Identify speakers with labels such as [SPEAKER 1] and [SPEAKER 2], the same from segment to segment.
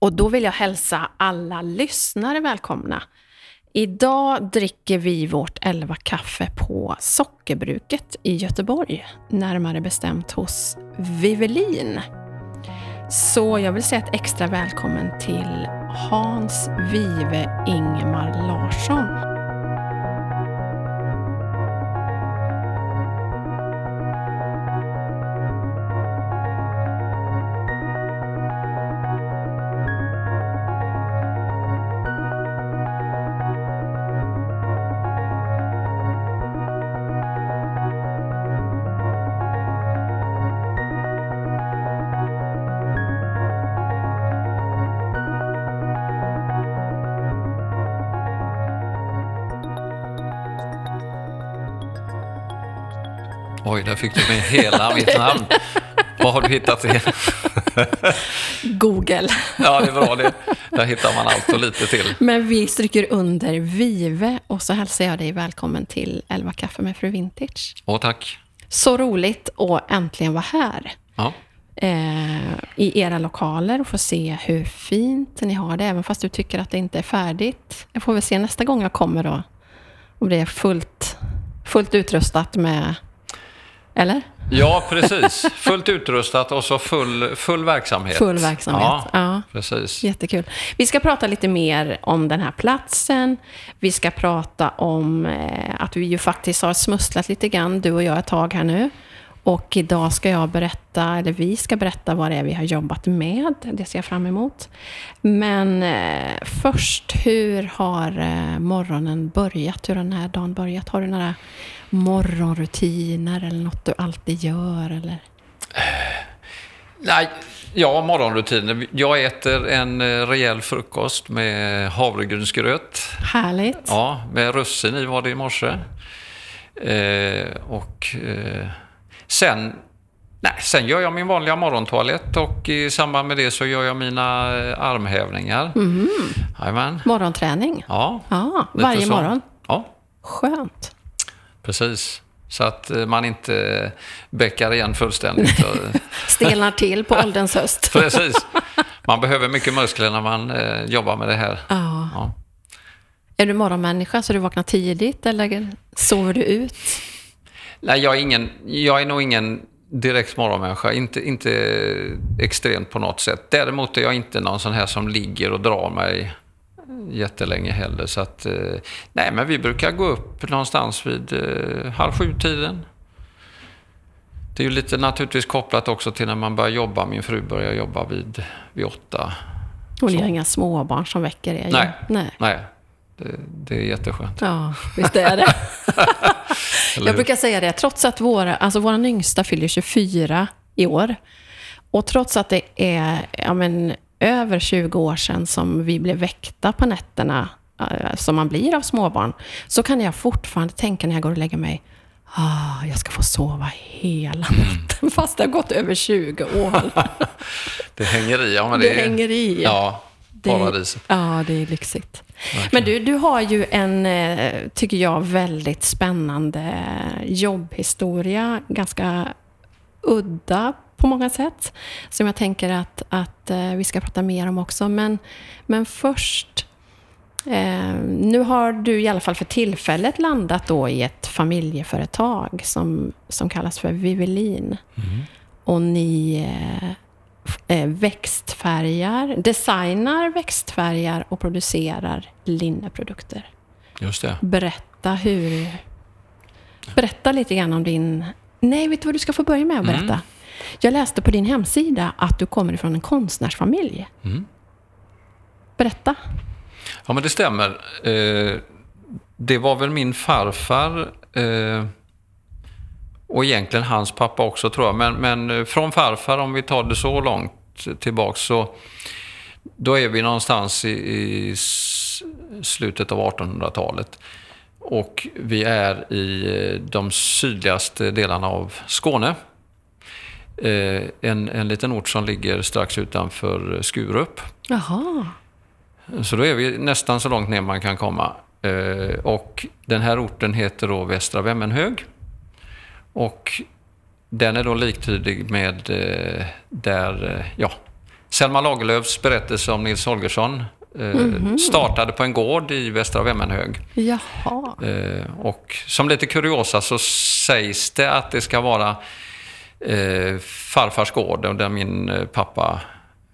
[SPEAKER 1] Och då vill jag hälsa alla lyssnare välkomna. Idag dricker vi vårt 11 kaffe på Sockerbruket i Göteborg. Närmare bestämt hos Vivelin. Så jag vill säga ett extra välkommen till Hans Vive Ingemar Larsson.
[SPEAKER 2] Där fick du med hela mitt namn. Vad har du hittat det?
[SPEAKER 1] Google.
[SPEAKER 2] Ja, det är bra det. Där hittar man allt och lite till.
[SPEAKER 1] Men vi stryker under Vive och så hälsar jag dig välkommen till 11 kaffe med Fru Vintage.
[SPEAKER 2] Åh, tack.
[SPEAKER 1] Så roligt att äntligen vara här.
[SPEAKER 2] Ja.
[SPEAKER 1] Eh, I era lokaler och få se hur fint ni har det, även fast du tycker att det inte är färdigt. Jag får väl se nästa gång jag kommer då, om det är fullt, fullt utrustat med eller?
[SPEAKER 2] Ja, precis. Fullt utrustat och så full, full verksamhet.
[SPEAKER 1] Full verksamhet, ja,
[SPEAKER 2] ja. Precis.
[SPEAKER 1] Jättekul. Vi ska prata lite mer om den här platsen. Vi ska prata om eh, att vi ju faktiskt har smusslat lite grann, du och jag, ett tag här nu. Och idag ska jag berätta, eller vi ska berätta vad det är vi har jobbat med. Det ser jag fram emot. Men eh, först, hur har eh, morgonen börjat? Hur har den här dagen börjat? Har du några morgonrutiner eller något du alltid gör? Eller?
[SPEAKER 2] Nej, ja, morgonrutiner. Jag äter en eh, rejäl frukost med havregrynsgröt.
[SPEAKER 1] Härligt.
[SPEAKER 2] Ja, med russin i var det i morse. Eh, och eh, sen, nej, sen gör jag min vanliga morgontoalett och i samband med det så gör jag mina eh, armhävningar.
[SPEAKER 1] Mm.
[SPEAKER 2] Amen.
[SPEAKER 1] Morgonträning?
[SPEAKER 2] Ja.
[SPEAKER 1] ja varje så. morgon?
[SPEAKER 2] Ja.
[SPEAKER 1] Skönt.
[SPEAKER 2] Precis. Så att eh, man inte bäckar igen fullständigt.
[SPEAKER 1] Stelnar till på ålderns höst.
[SPEAKER 2] Precis. Man behöver mycket muskler när man eh, jobbar med det här.
[SPEAKER 1] Ja. ja. Är du morgonmänniska så du vaknar tidigt eller sover du ut?
[SPEAKER 2] Nej, jag är, ingen, jag är nog ingen direkt morgonmänniska. Inte, inte extremt på något sätt. Däremot är jag inte någon sån här som ligger och drar mig jättelänge heller. Så att, eh, nej, men vi brukar gå upp någonstans vid eh, halv sju-tiden. Det är ju lite naturligtvis kopplat också till när man börjar jobba. Min fru börjar jobba vid, vid åtta.
[SPEAKER 1] Och ni har inga småbarn som väcker er?
[SPEAKER 2] Nej, nej. nej. Det, det, är jätteskönt.
[SPEAKER 1] Ja, visst är det. jag brukar säga det, trots att våra, alltså våra yngsta fyller 24 i år. Och trots att det är ja, men, över 20 år sedan som vi blev väckta på nätterna, eh, som man blir av småbarn, så kan jag fortfarande tänka när jag går och lägger mig, ah, jag ska få sova hela mm. natten, fast det har gått över 20 år.
[SPEAKER 2] det hänger i. Ja, men
[SPEAKER 1] det, det hänger i.
[SPEAKER 2] Ja,
[SPEAKER 1] paradiset. Ja, det är lyxigt. Verkligen. Men du, du har ju en, eh, tycker jag, väldigt spännande jobbhistoria. Ganska udda på många sätt. Som jag tänker att, att eh, vi ska prata mer om också. Men, men först, eh, nu har du i alla fall för tillfället landat då i ett familjeföretag som, som kallas för Vivelin. Mm. Och ni eh, eh, växtfärgar, designar växtfärgar och producerar linneprodukter.
[SPEAKER 2] Just det.
[SPEAKER 1] Berätta hur... Berätta lite grann om din... Nej, vet du vad du ska få börja med att berätta? Mm. Jag läste på din hemsida att du kommer ifrån en konstnärsfamilj. Mm. Berätta.
[SPEAKER 2] Ja, men det stämmer. Eh, det var väl min farfar eh, och egentligen hans pappa också tror jag. Men, men eh, från farfar, om vi tar det så långt tillbaks, så då är vi någonstans i, i slutet av 1800-talet. Och vi är i eh, de sydligaste delarna av Skåne. Eh, en, en liten ort som ligger strax utanför Skurup.
[SPEAKER 1] Jaha.
[SPEAKER 2] Så då är vi nästan så långt ner man kan komma. Och den här orten heter då Västra Vemmenhög. Och den är då liktydig med där ja, Selma Lagerlöfs berättelse om Nils Holgersson mm-hmm. startade på en gård i Västra Vemmenhög.
[SPEAKER 1] Jaha.
[SPEAKER 2] och som lite kuriosa så sägs det att det ska vara farfars gård där min pappa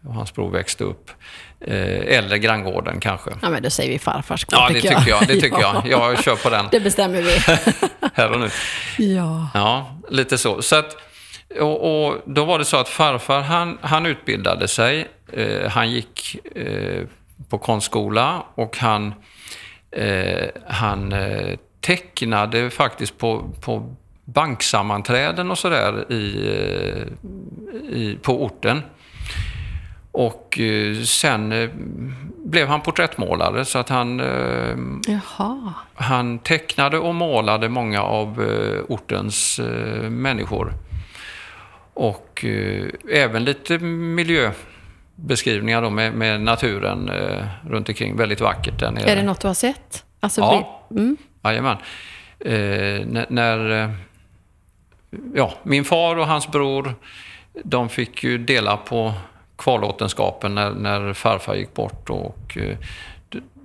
[SPEAKER 2] och hans bror växte upp. Eh, eller granngården kanske.
[SPEAKER 1] Ja, men då säger vi farfars gård,
[SPEAKER 2] Ja, det tycker jag. jag. Det tycker ja. jag. Jag kör på den.
[SPEAKER 1] Det bestämmer vi.
[SPEAKER 2] Här och nu.
[SPEAKER 1] Ja.
[SPEAKER 2] Ja, lite så. så att, och, och, då var det så att farfar, han, han utbildade sig. Eh, han gick eh, på konstskola och han, eh, han eh, tecknade faktiskt på, på banksammanträden och sådär i, eh, i, på orten. Och eh, sen eh, blev han porträttmålare så att han, eh,
[SPEAKER 1] Jaha.
[SPEAKER 2] han tecknade och målade många av ortens människor. Och även lite miljöbeskrivningar då med, med naturen runt omkring. Väldigt vackert där nere.
[SPEAKER 1] Är det något du har sett?
[SPEAKER 2] Alltså, ja, mm. jajamän. när, när ja, min far och hans bror, de fick ju dela på kvarlåtenskapen när, när farfar gick bort. Och, eh,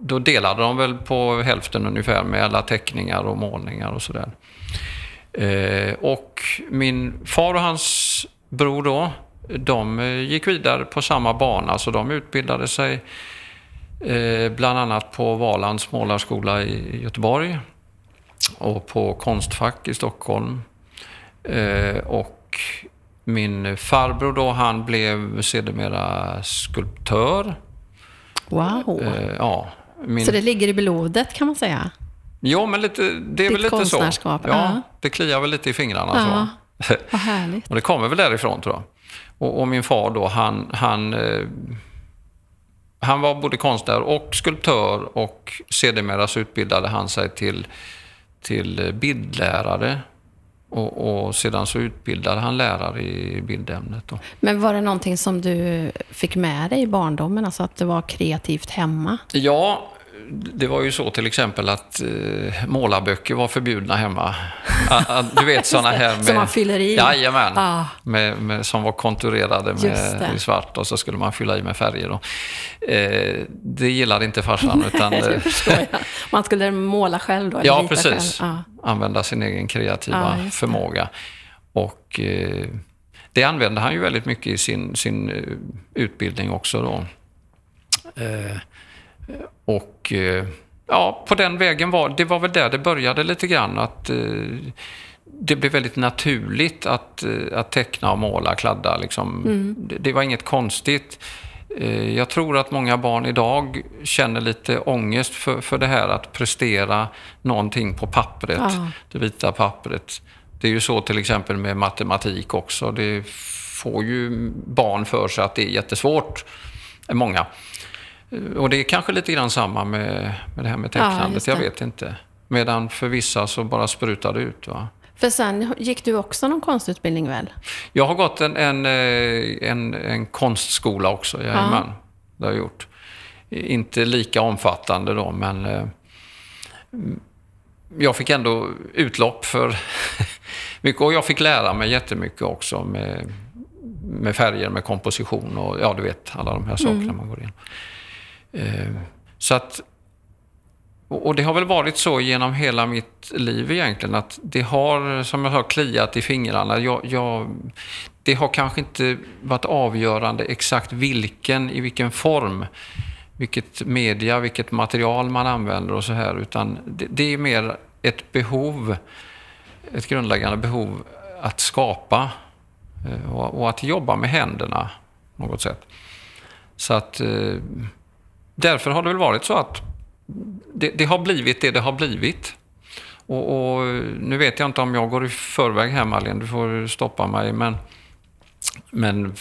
[SPEAKER 2] då delade de väl på hälften ungefär med alla teckningar och målningar och sådär. Eh, och min far och hans bror då, de eh, gick vidare på samma bana, så de utbildade sig eh, bland annat på Valands målarskola i Göteborg och på Konstfack i Stockholm. och min farbror då, han blev sedermera skulptör.
[SPEAKER 1] Wow.
[SPEAKER 2] Eh, ja,
[SPEAKER 1] min... Så det ligger i blodet kan man säga?
[SPEAKER 2] Ja, men lite, det är
[SPEAKER 1] Ditt
[SPEAKER 2] väl lite så.
[SPEAKER 1] Ja,
[SPEAKER 2] ja, Det kliar väl lite i fingrarna.
[SPEAKER 1] Ja, så. Vad härligt.
[SPEAKER 2] och det kommer väl därifrån tror jag. Och, och min far då, han, han, eh, han var både konstnär och skulptör och sedermera så utbildade han sig till, till bildlärare och, och, sedan så utbildade han lärare i bildämnet. Då.
[SPEAKER 1] Men var det någonting som du fick med dig i barndomen, alltså att det var kreativt hemma?
[SPEAKER 2] Ja, det var ju så till exempel att eh, målarböcker var förbjudna hemma. du vet sådana här med...
[SPEAKER 1] Som man fyller i?
[SPEAKER 2] Jajamän, ah. med, med, som var konturerade med svart och så skulle man fylla i med färger. Då. Eh, det gillade inte farsan. utan,
[SPEAKER 1] det förstår jag. Man skulle måla själv då?
[SPEAKER 2] Ja, precis. Ah. Använda sin egen kreativa ah, förmåga. Och eh, det använde han ju väldigt mycket i sin, sin uh, utbildning också. Då. Eh, och eh, ja, på den vägen var det var väl där det började lite grann. Att eh, det blev väldigt naturligt att, eh, att teckna och måla, kladda. Liksom. Mm. Det, det, var inget konstigt. Jag tror att många barn idag känner lite ångest för, för det här att prestera någonting på pappret, ah. det vita pappret. Det är ju så till exempel med matematik också. Det får ju barn för sig att det är jättesvårt, många. Och det är kanske lite grann samma med, med det här med tecknandet, ja, jag vet inte. Medan för vissa så bara sprutar det ut. Va?
[SPEAKER 1] För sen gick du också någon konstutbildning väl?
[SPEAKER 2] Jag har gått en, en, eh, en, en konstskola också, jajamän. Ja. Det har jag gjort. Inte lika omfattande då, men eh, jag fick ändå utlopp för mycket. Och jag fick lära mig jättemycket också med, med färger, med komposition och ja, du vet alla de här sakerna mm. man går igenom. Eh, så att, och det har väl varit så genom hela mitt liv egentligen att det har, som jag sa, kliat i fingrarna. Jag, jag, det har kanske inte varit avgörande exakt vilken, i vilken form, vilket media, vilket material man använder och så här, utan det, det är mer ett behov, ett grundläggande behov att skapa eh, och, och att jobba med händerna på något sätt. Så att eh, därför har det väl varit så att det, det har blivit det det har blivit. Och, och, nu vet jag inte om jag går i förväg här Malin, du får stoppa mig. Men, men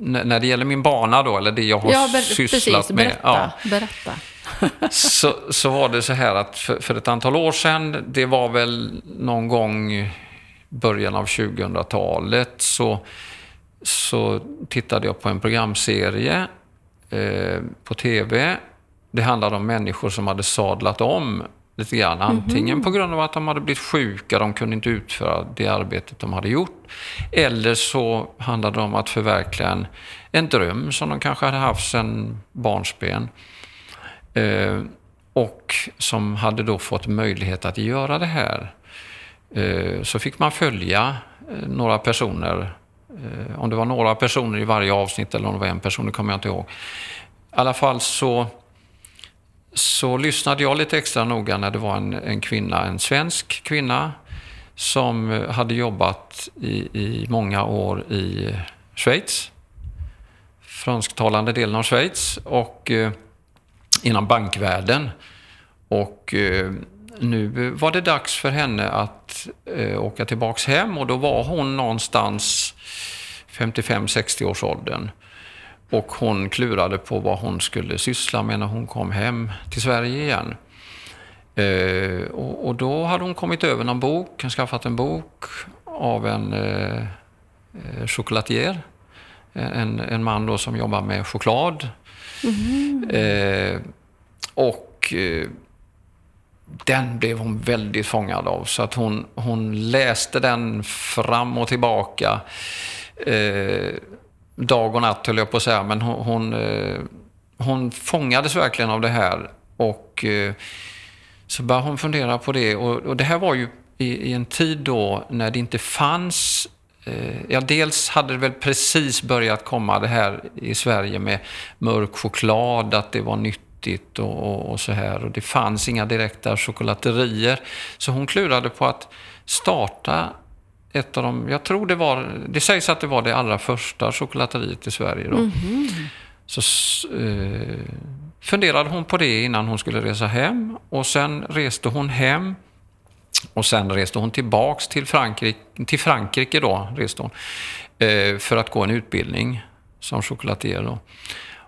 [SPEAKER 2] när det gäller min bana då, eller det jag har ja, ber, sysslat
[SPEAKER 1] precis,
[SPEAKER 2] med.
[SPEAKER 1] Berätta, ja, berätta.
[SPEAKER 2] så, så var det så här att för, för, ett antal år sedan, det var väl någon gång början av 2000-talet, så, så tittade jag på en programserie Eh, på tv. Det handlade om människor som hade sadlat om lite grann. Antingen på grund av att de hade blivit sjuka, de kunde inte utföra det arbetet de hade gjort. Eller så handlade det om att förverkliga en, en dröm som de kanske hade haft sedan barnsben. Eh, och som hade då fått möjlighet att göra det här. Eh, så fick man följa eh, några personer. Eh, om det var några personer i varje avsnitt eller om det var en person, det kommer jag inte ihåg. I alla fall så så lyssnade jag lite extra noga när det var en, en kvinna, en svensk kvinna, som eh, hade jobbat i, i många år i Schweiz, fransktalande delen av Schweiz, och eh, inom bankvärlden. Och eh, nu var det dags för henne att eh, åka tillbaks hem och då var hon någonstans 55-60 års åldern. Och hon klurade på vad hon skulle syssla med när hon kom hem till Sverige igen. Eh, och, och, då hade hon kommit över någon bok, skaffat en bok av en eh, eh, chocolatier. En, en man då som jobbar med choklad. Mm. Eh, och eh, den blev hon väldigt fångad av. Så att hon, hon läste den fram och tillbaka. Eh, dag och natt höll jag på att säga, men hon, hon, eh, hon fångades verkligen av det här. Och eh, så började hon fundera på det. Och, och det här var ju i, i, en tid då när det inte fanns eh, Ja, dels hade det väl precis börjat komma det här i Sverige med mörk choklad, att det var nyttigt och, och, och så här. Och det fanns inga direkta chokladerier. Så hon klurade på att starta ett av de, jag tror det var, det sägs att det var det allra första chokladeriet i Sverige då. Mm -hmm. Så eh, funderade hon på det innan hon skulle resa hem och sen reste hon hem och sen reste hon tillbaks till Frankrike, till Frankrike då, reste hon, eh, för att gå en utbildning som chokladier då.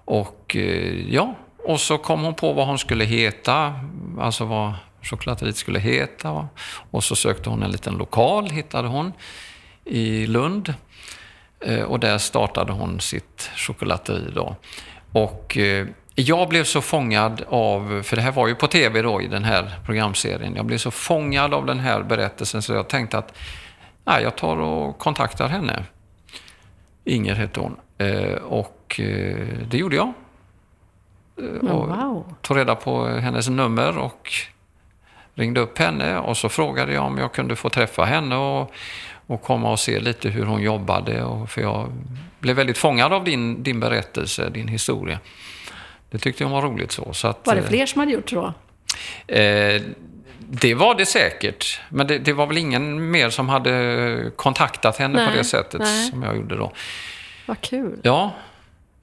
[SPEAKER 2] Och eh, ja, och så kom hon på vad hon skulle heta, alltså vad chokladeriet skulle heta. Och så sökte hon en liten lokal, hittade hon, i Lund. Eh, och där startade hon sitt chokladeri då. Och eh, jag blev så fångad av, för det här var ju på tv då i den här programserien, jag blev så fångad av den här berättelsen så jag tänkte att nej, jag tar och kontaktar henne. Inger hette hon. Eh, och det gjorde jag. Och wow. tog reda på hennes nummer och ringde upp henne och så frågade jag om jag kunde få träffa henne och, och komma och se lite hur hon jobbade. Och, för jag blev väldigt fångad av din, din berättelse, din historia. Det tyckte jag var roligt så. så att,
[SPEAKER 1] var det fler som hade gjort så?
[SPEAKER 2] Eh, det var det säkert. Men det, det, var väl ingen mer som hade kontaktat henne nej, på det sättet nej. som jag gjorde då.
[SPEAKER 1] Vad kul.
[SPEAKER 2] Ja,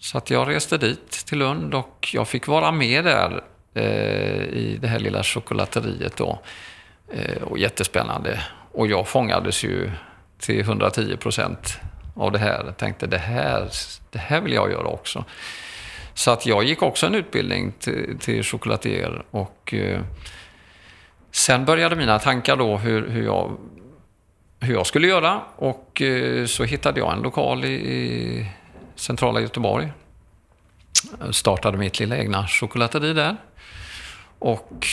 [SPEAKER 2] så att jag reste dit till Lund och jag fick vara med där Eh, i det här lilla chokladeriet då. Eh, och jättespännande. Och jag fångades ju till 110 procent av det här. Jag tänkte det här, det här vill jag göra också. Så att jag gick också en utbildning till, till chokladier och eh, sen började mina tankar då hur, hur, jag, hur jag skulle göra och eh, så hittade jag en lokal i, i centrala Göteborg. Jag startade mitt lilla egna chokladeri där. Och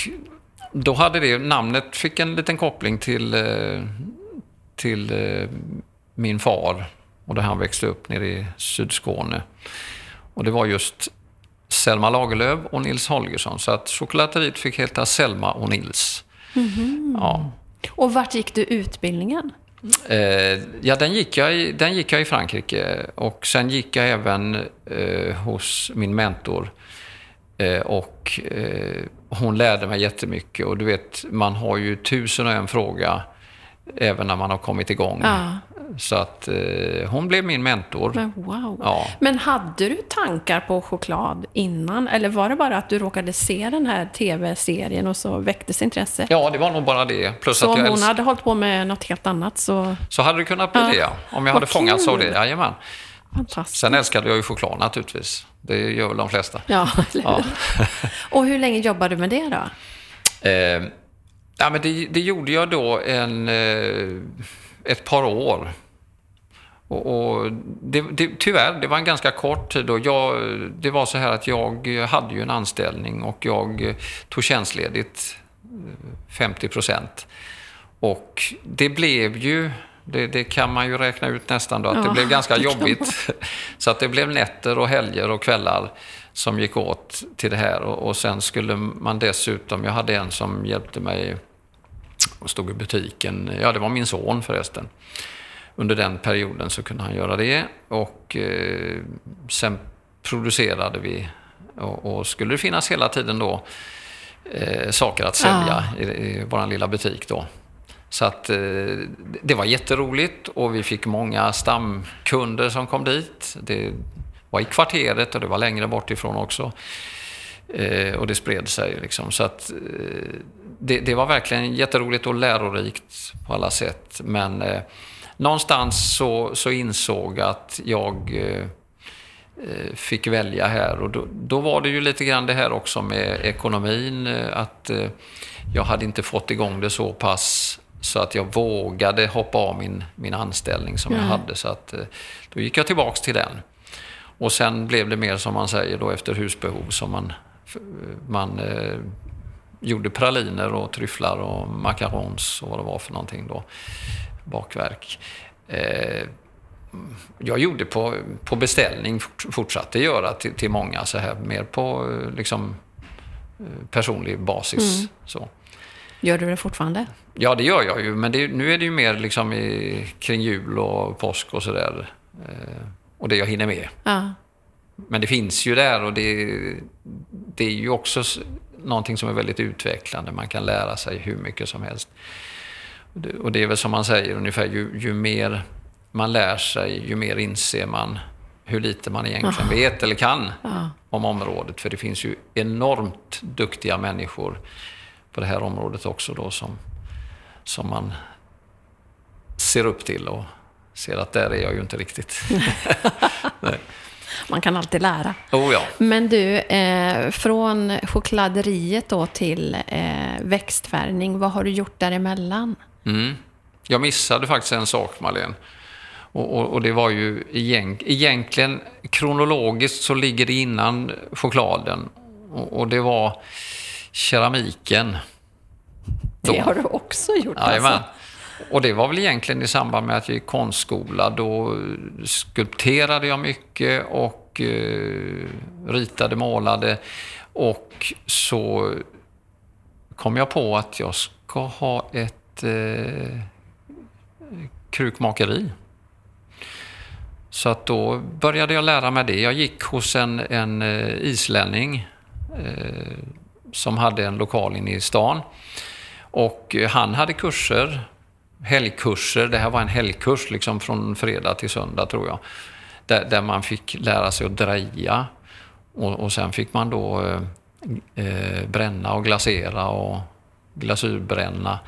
[SPEAKER 2] då hade det, namnet fick en liten koppling till, eh, till eh, min far och där han växte upp nere i Sydskåne. Och det var just Selma Lagerlöf och Nils Holgersson. Så att chokladeriet fick heta Selma och Nils. Mm -hmm.
[SPEAKER 1] ja. Och vart gick du utbildningen?
[SPEAKER 2] Eh, ja, den gick, jag i, den gick jag i Frankrike och sen gick jag även eh, hos min mentor. Eh, och eh, hon lärde mig jättemycket och du vet, man har ju tusen och en fråga även när man har kommit igång. Ja. Så att eh, hon blev min mentor.
[SPEAKER 1] Men wow. Ja. Men hade du tankar på choklad innan? Eller var det bara att du råkade se den här tv-serien och så väcktes intresse?
[SPEAKER 2] Ja, det var nog bara det.
[SPEAKER 1] Plus så att om hon hade hållit på med något helt annat så...
[SPEAKER 2] Så hade det kunnat bli ja. det, Om jag hade fångats av det, jajamän. Fantastiskt. Sen älskade jag ju choklad naturligtvis. Det gör väl de flesta.
[SPEAKER 1] Ja, ja. Och hur länge jobbade du med det då?
[SPEAKER 2] Eh, ja, men det, det, gjorde jag då en, eh, ett par år. Och, och det, det, tyvärr, det var en ganska kort tid. Och jag, det var så här att jag hade ju en anställning och jag tog tjänstledigt 50 procent. Och det blev ju, det, det, kan man ju räkna ut nästan då, att ja, det blev ganska jobbigt. Så att det blev nätter och helger och kvällar som gick åt till det här. Och, och sen skulle man dessutom, jag hade en som hjälpte mig och stod i butiken. Ja, det var min son förresten. Under den perioden så kunde han göra det. Och eh, sen producerade vi. Och, och, skulle det finnas hela tiden då eh, saker att sälja ah. i, i vår lilla butik då. Så att eh, det var jätteroligt och vi fick många stamkunder som kom dit. Det var i kvarteret och det var längre bort ifrån också. Eh, och det spred sig liksom. Så att eh, det, det, var verkligen jätteroligt och lärorikt på alla sätt. Men eh, någonstans så, så insåg att jag eh, eh, fick välja här. Och då, då, var det ju lite grann det här också med ekonomin. Eh, att jag hade inte fått igång det så pass så att jag vågade hoppa av min, min anställning som mm. jag hade. Så att, då gick jag tillbaks till den. Och sen blev det mer som man säger då efter husbehov som man, man eh, gjorde praliner och tryfflar och macarons och vad det var för någonting då. Bakverk. Eh, jag gjorde på, på beställning, fortsatte göra till, till många så här, mer på liksom, personlig basis. Mm. Så.
[SPEAKER 1] Gör du det fortfarande?
[SPEAKER 2] Ja, det gör jag ju. Men det, nu är det ju mer liksom i, kring jul och påsk och sådär. Eh, och det jag hinner med. Ja. Men det finns ju där och det, det är ju också någonting som är väldigt utvecklande. Man kan lära sig hur mycket som helst. Och det är väl som man säger ungefär, ju, ju mer man lär sig, ju mer inser man hur lite man egentligen oh. vet eller kan oh. om området. För det finns ju enormt duktiga människor på det här området också då som, som man ser upp till och ser att där är jag ju inte riktigt.
[SPEAKER 1] Man kan alltid lära.
[SPEAKER 2] Oh ja.
[SPEAKER 1] Men du, eh, från chokladeriet då till eh, växtfärgning, vad har du gjort däremellan?
[SPEAKER 2] Mm. Jag missade faktiskt en sak, Marlene. Och, och, och, det var ju egent, egentligen kronologiskt så ligger det innan chokladen. Och, och det var keramiken.
[SPEAKER 1] Då. Det har du också gjort
[SPEAKER 2] Jajamän. alltså? Och det var väl egentligen i samband med att jag gick konstskola. Då skulpterade jag mycket och eh, ritade, målade. Och så kom jag på att jag ska ha ett eh, krukmakeri. Så att då började jag lära mig det. Jag gick hos en, en eh, islänning eh, som hade en lokal inne i stan. Och eh, han hade kurser helgkurser. Det här var en helgkurs liksom från fredag till söndag tror jag. Där, där man fick lära sig att dreja. Och, och sen fick man då eh, eh, bränna och glasera och glasyrbränna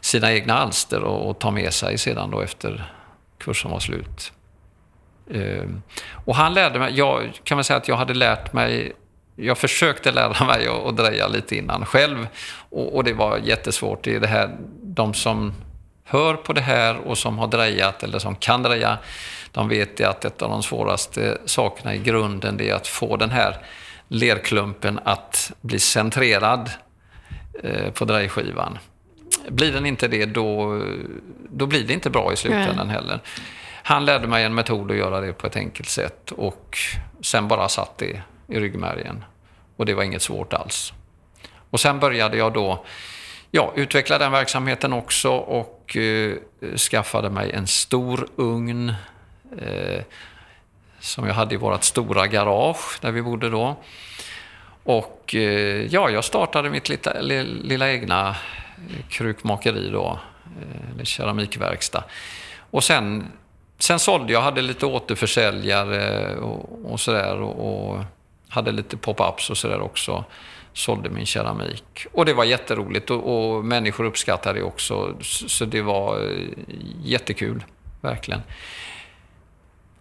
[SPEAKER 2] sina egna alster och, och, ta med sig sedan då efter kursen var slut. Eh, och han lärde mig, jag kan väl säga att jag hade lärt mig jag försökte lära mig att dreja lite innan själv och, och, det var jättesvårt. Det är det här, de som hör på det här och som har drejat eller som kan dreja, de vet att ett av de svåraste sakerna i grunden är att få den här lerklumpen att bli centrerad eh, på drejskivan. Blir den inte det, då, då blir det inte bra i slutändan heller. Han lärde mig en metod att göra det på ett enkelt sätt och sen bara satt det i ryggmärgen. Och det var inget svårt alls. Och sen började jag då ja, utvecklade den verksamheten också och eh, skaffade mig en stor ugn eh, som jag hade i vårt stora garage där vi bodde då. Och eh, ja, jag startade mitt lilla, lilla egna eh, krukmakeri då, eh, eller keramikverkstad. Och sen, sen sålde jag, hade lite återförsäljare och, och sådär och, och hade lite pop-ups och sådär också sålde min keramik. Och det var jätteroligt och, och människor uppskattade det också. Så det var eh, jättekul, verkligen.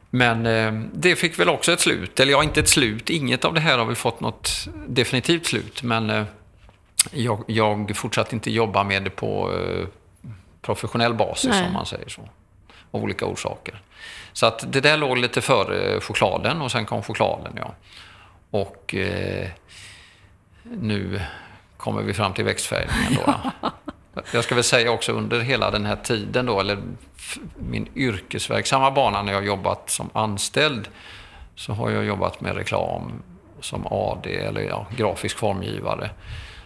[SPEAKER 2] Men eh, det fick väl också ett slut. Eller ja, inte ett slut. Inget av det här har väl fått något definitivt slut. Men eh, jag, jag fortsatte inte jobba med det på eh, professionell basis, Nej. om man säger så. Av olika orsaker. Så att det där låg lite före chokladen och sen kom chokladen, ja. Och eh, nu kommer vi fram till växtfärgningen då. Jag ska väl säga också under hela den här tiden då, eller min yrkesverksamma bana när jag jobbat som anställd, så har jag jobbat med reklam som AD eller ja, grafisk formgivare.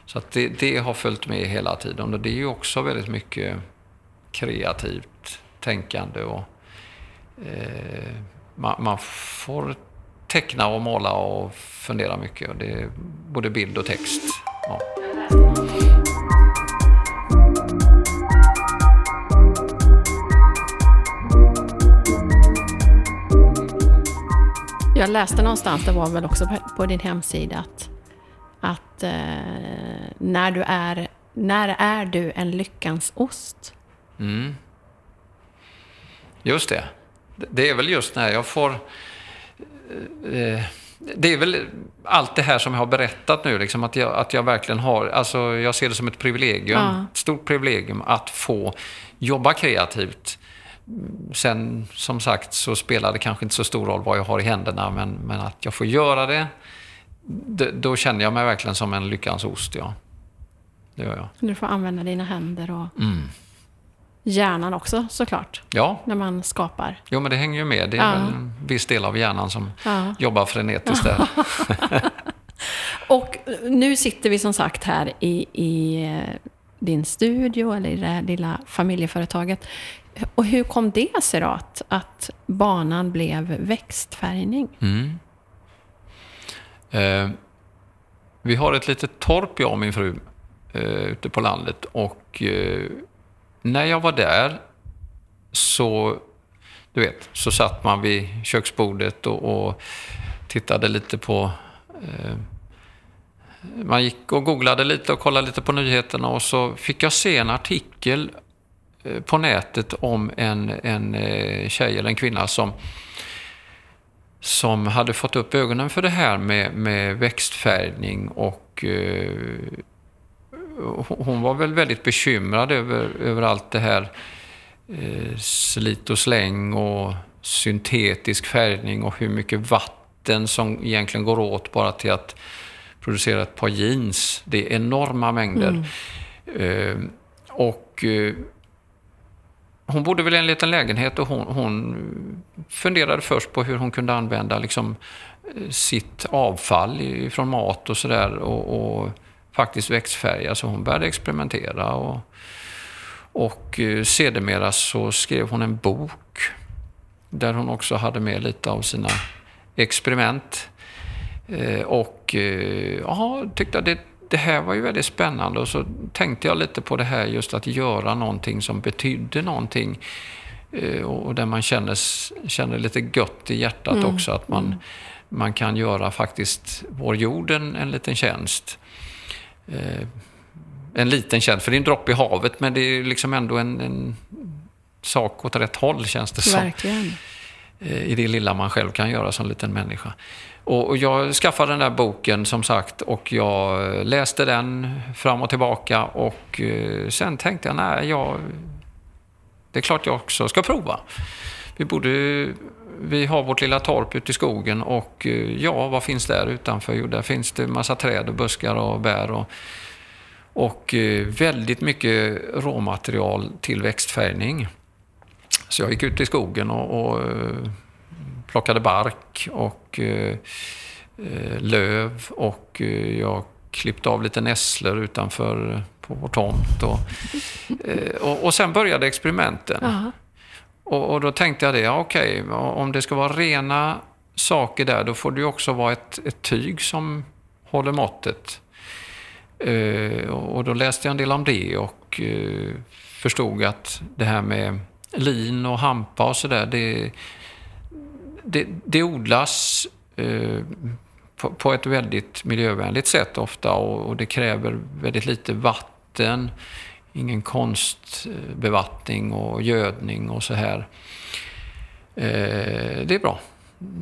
[SPEAKER 2] Så det, det, har följt med hela tiden och det är ju också väldigt mycket kreativt tänkande och eh, man, man, får teckna och måla och fundera mycket. Det är både bild och text. Ja.
[SPEAKER 1] Jag läste någonstans, det var väl också på din hemsida, att, att eh, när, du är, när är du en lyckans ost?
[SPEAKER 2] Mm. Just det. Det är väl just när jag får... Eh, det är väl allt det här som jag har berättat nu, liksom, att, jag, att jag verkligen har... Alltså, jag ser det som ett privilegium, ja. stort privilegium att få jobba kreativt Sen som sagt så spelar det kanske inte så stor roll vad jag har i händerna, men, men att jag får göra det, det, då känner jag mig verkligen som en lyckans ost. Ja. Det gör jag.
[SPEAKER 1] Du får använda dina händer och mm. Hjärnan också såklart.
[SPEAKER 2] Ja.
[SPEAKER 1] När man skapar.
[SPEAKER 2] Jo, men det hänger ju med. Det är ja. en viss del av hjärnan som ja. jobbar frenetiskt där.
[SPEAKER 1] och nu sitter vi som sagt här i, i eh, din studio eller i det här lilla familjeföretaget. Och hur kom det sig då att, att banan blev växtfärgning?
[SPEAKER 2] Mm. Eh, vi har ett litet torp, jag och min fru, eh, ute på landet. Och eh, när jag var där så, du vet, så satt man vid köksbordet och, och tittade lite på eh, man gick och googlade lite och kollade lite på nyheterna och så fick jag se en artikel eh, på nätet om en, en eh, tjej eller en kvinna som, som hade fått upp ögonen för det här med, med växtfärgning och eh, hon var väl väldigt bekymrad över, över allt det här eh, slit och släng och syntetisk färgning och hur mycket vatten som egentligen går åt bara till att producera ett par jeans. Det är enorma mängder. Mm. Eh, och eh, hon bodde väl i en liten lägenhet och hon, hon funderade först på hur hon kunde använda liksom, eh, sitt avfall från mat och sådär och, och, faktiskt växtfärga. Så hon började experimentera. Och, och eh, sedermera så skrev hon en bok där hon också hade med lite av sina experiment. Eh, och ja, tyckte att det det här var ju väldigt spännande och så tänkte jag lite på det här just att göra någonting som betydde någonting eh, och där man känner, känner lite gött i hjärtat mm. också att man, mm. man kan göra faktiskt vår jord en, en liten tjänst. Eh, en liten tjänst, för det är en droppe i havet men det är liksom ändå en, en sak åt rätt håll känns det som.
[SPEAKER 1] Verkligen.
[SPEAKER 2] Eh, I det lilla man själv kan göra som liten människa. Och, jag skaffade den där boken som sagt och jag läste den fram och tillbaka och eh, sen tänkte jag, nej, jag, det är klart jag också ska prova. Vi borde vi har vårt lilla torp ute i skogen och eh, ja, vad finns där utanför? Jo, där finns det massa träd och buskar och bär och, och eh, väldigt mycket råmaterial till växtfärgning. Så jag gick ut i skogen och, och eh, plockade bark och eh, löv och jag klippte av lite nässlor utanför på vår tomt. Och, och, och sen började experimenten. Och, och, då tänkte jag det, ja, okej, okay, om det ska vara rena saker där, då får det ju också vara ett, ett tyg som håller måttet. Uh, och då läste jag en del om det och uh, förstod att det här med lin och hampa och sådär, det, det, det odlas uh, på, på, ett väldigt miljövänligt sätt ofta och, och, det kräver väldigt lite vatten, ingen konstbevattning och gödning och så här. Eh, det är bra.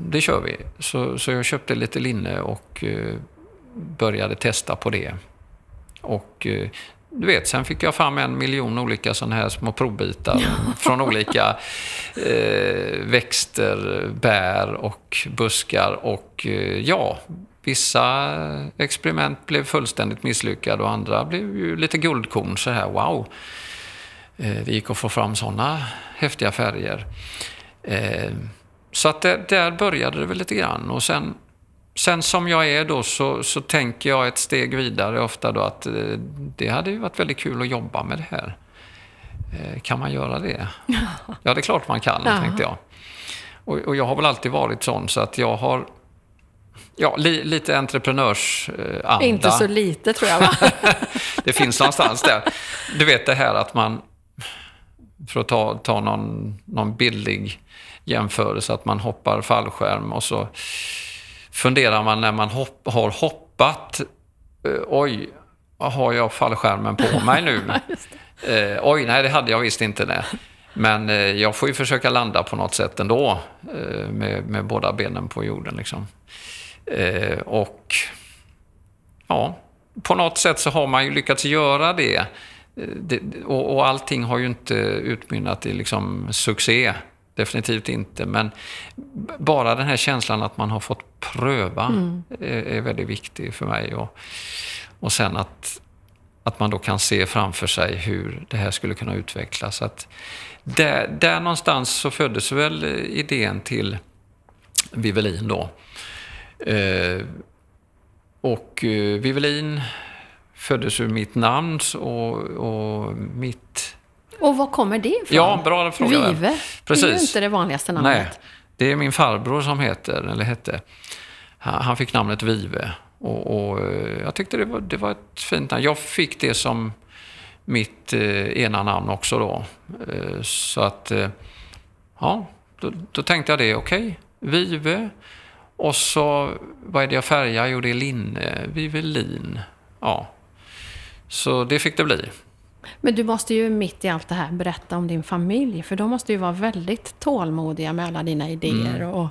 [SPEAKER 2] Det kör vi. Så, så jag köpte lite linne och eh, började testa på det. Och eh, du vet, sen fick jag fram en miljon olika sådana här små provbitar från olika eh, växter, bär och buskar. Och eh, ja, vissa experiment blev fullständigt misslyckade och andra blev ju lite guldkorn så här, wow. Eh, det gick att få fram sådana häftiga färger. Eh, så att det, där började det väl lite grann och sen Sen som jag är då så, så tänker jag ett steg vidare ofta då att eh, det hade ju varit väldigt kul att jobba med det här. Kan man göra det? Ja, det är klart man kan, ja. tänkte jag. Och, och, jag har väl alltid varit sån så att jag har Ja, li, lite entreprenörsanda.
[SPEAKER 1] Inte så lite tror jag va?
[SPEAKER 2] det finns någonstans där. Du vet det här att man, för att ta, ta någon, någon billig jämförelse, att man hoppar fallskärm och så funderar man när man hopp, har hoppat, eh, oj, har jag fallskärmen på mig nu? eh, oj, nej det hade jag visst inte. Det. Men eh, jag får ju försöka landa på något sätt ändå eh, med, med båda benen på jorden. Liksom. Eh, och ja, på något sätt så har man ju lyckats göra det. Eh, det och, och allting har ju inte utmynnat i liksom succé. Definitivt inte. Men bara den här känslan att man har fått pröva mm. är, är, väldigt viktig för mig. Och, och sen att, att man då kan se framför sig hur det här skulle kunna utvecklas. Att där, där någonstans så föddes väl idén till Vivelin då. Eh, och eh, Vivelin föddes ur mitt namn och, och mitt...
[SPEAKER 1] Och var kommer det ifrån?
[SPEAKER 2] Ja, bra fråga.
[SPEAKER 1] Vive? Precis. Det är ju inte det vanligaste namnet. Nej,
[SPEAKER 2] det är min farbror som heter, eller hette. Han fick namnet Vive. Och, och eh, jag tyckte det var, det var ett fint namn. Jag fick det som mitt eh, ena namn också då. Eh, så att, eh, ja, då, då, tänkte jag det, okej, okay, Vive. Och så, vad är det jag färgar? Jo, det är linne, Vivelin. Ja, så det fick det bli.
[SPEAKER 1] Men du måste ju mitt i allt det här berätta om din familj, för de måste ju vara väldigt tålmodiga med alla dina idéer mm. och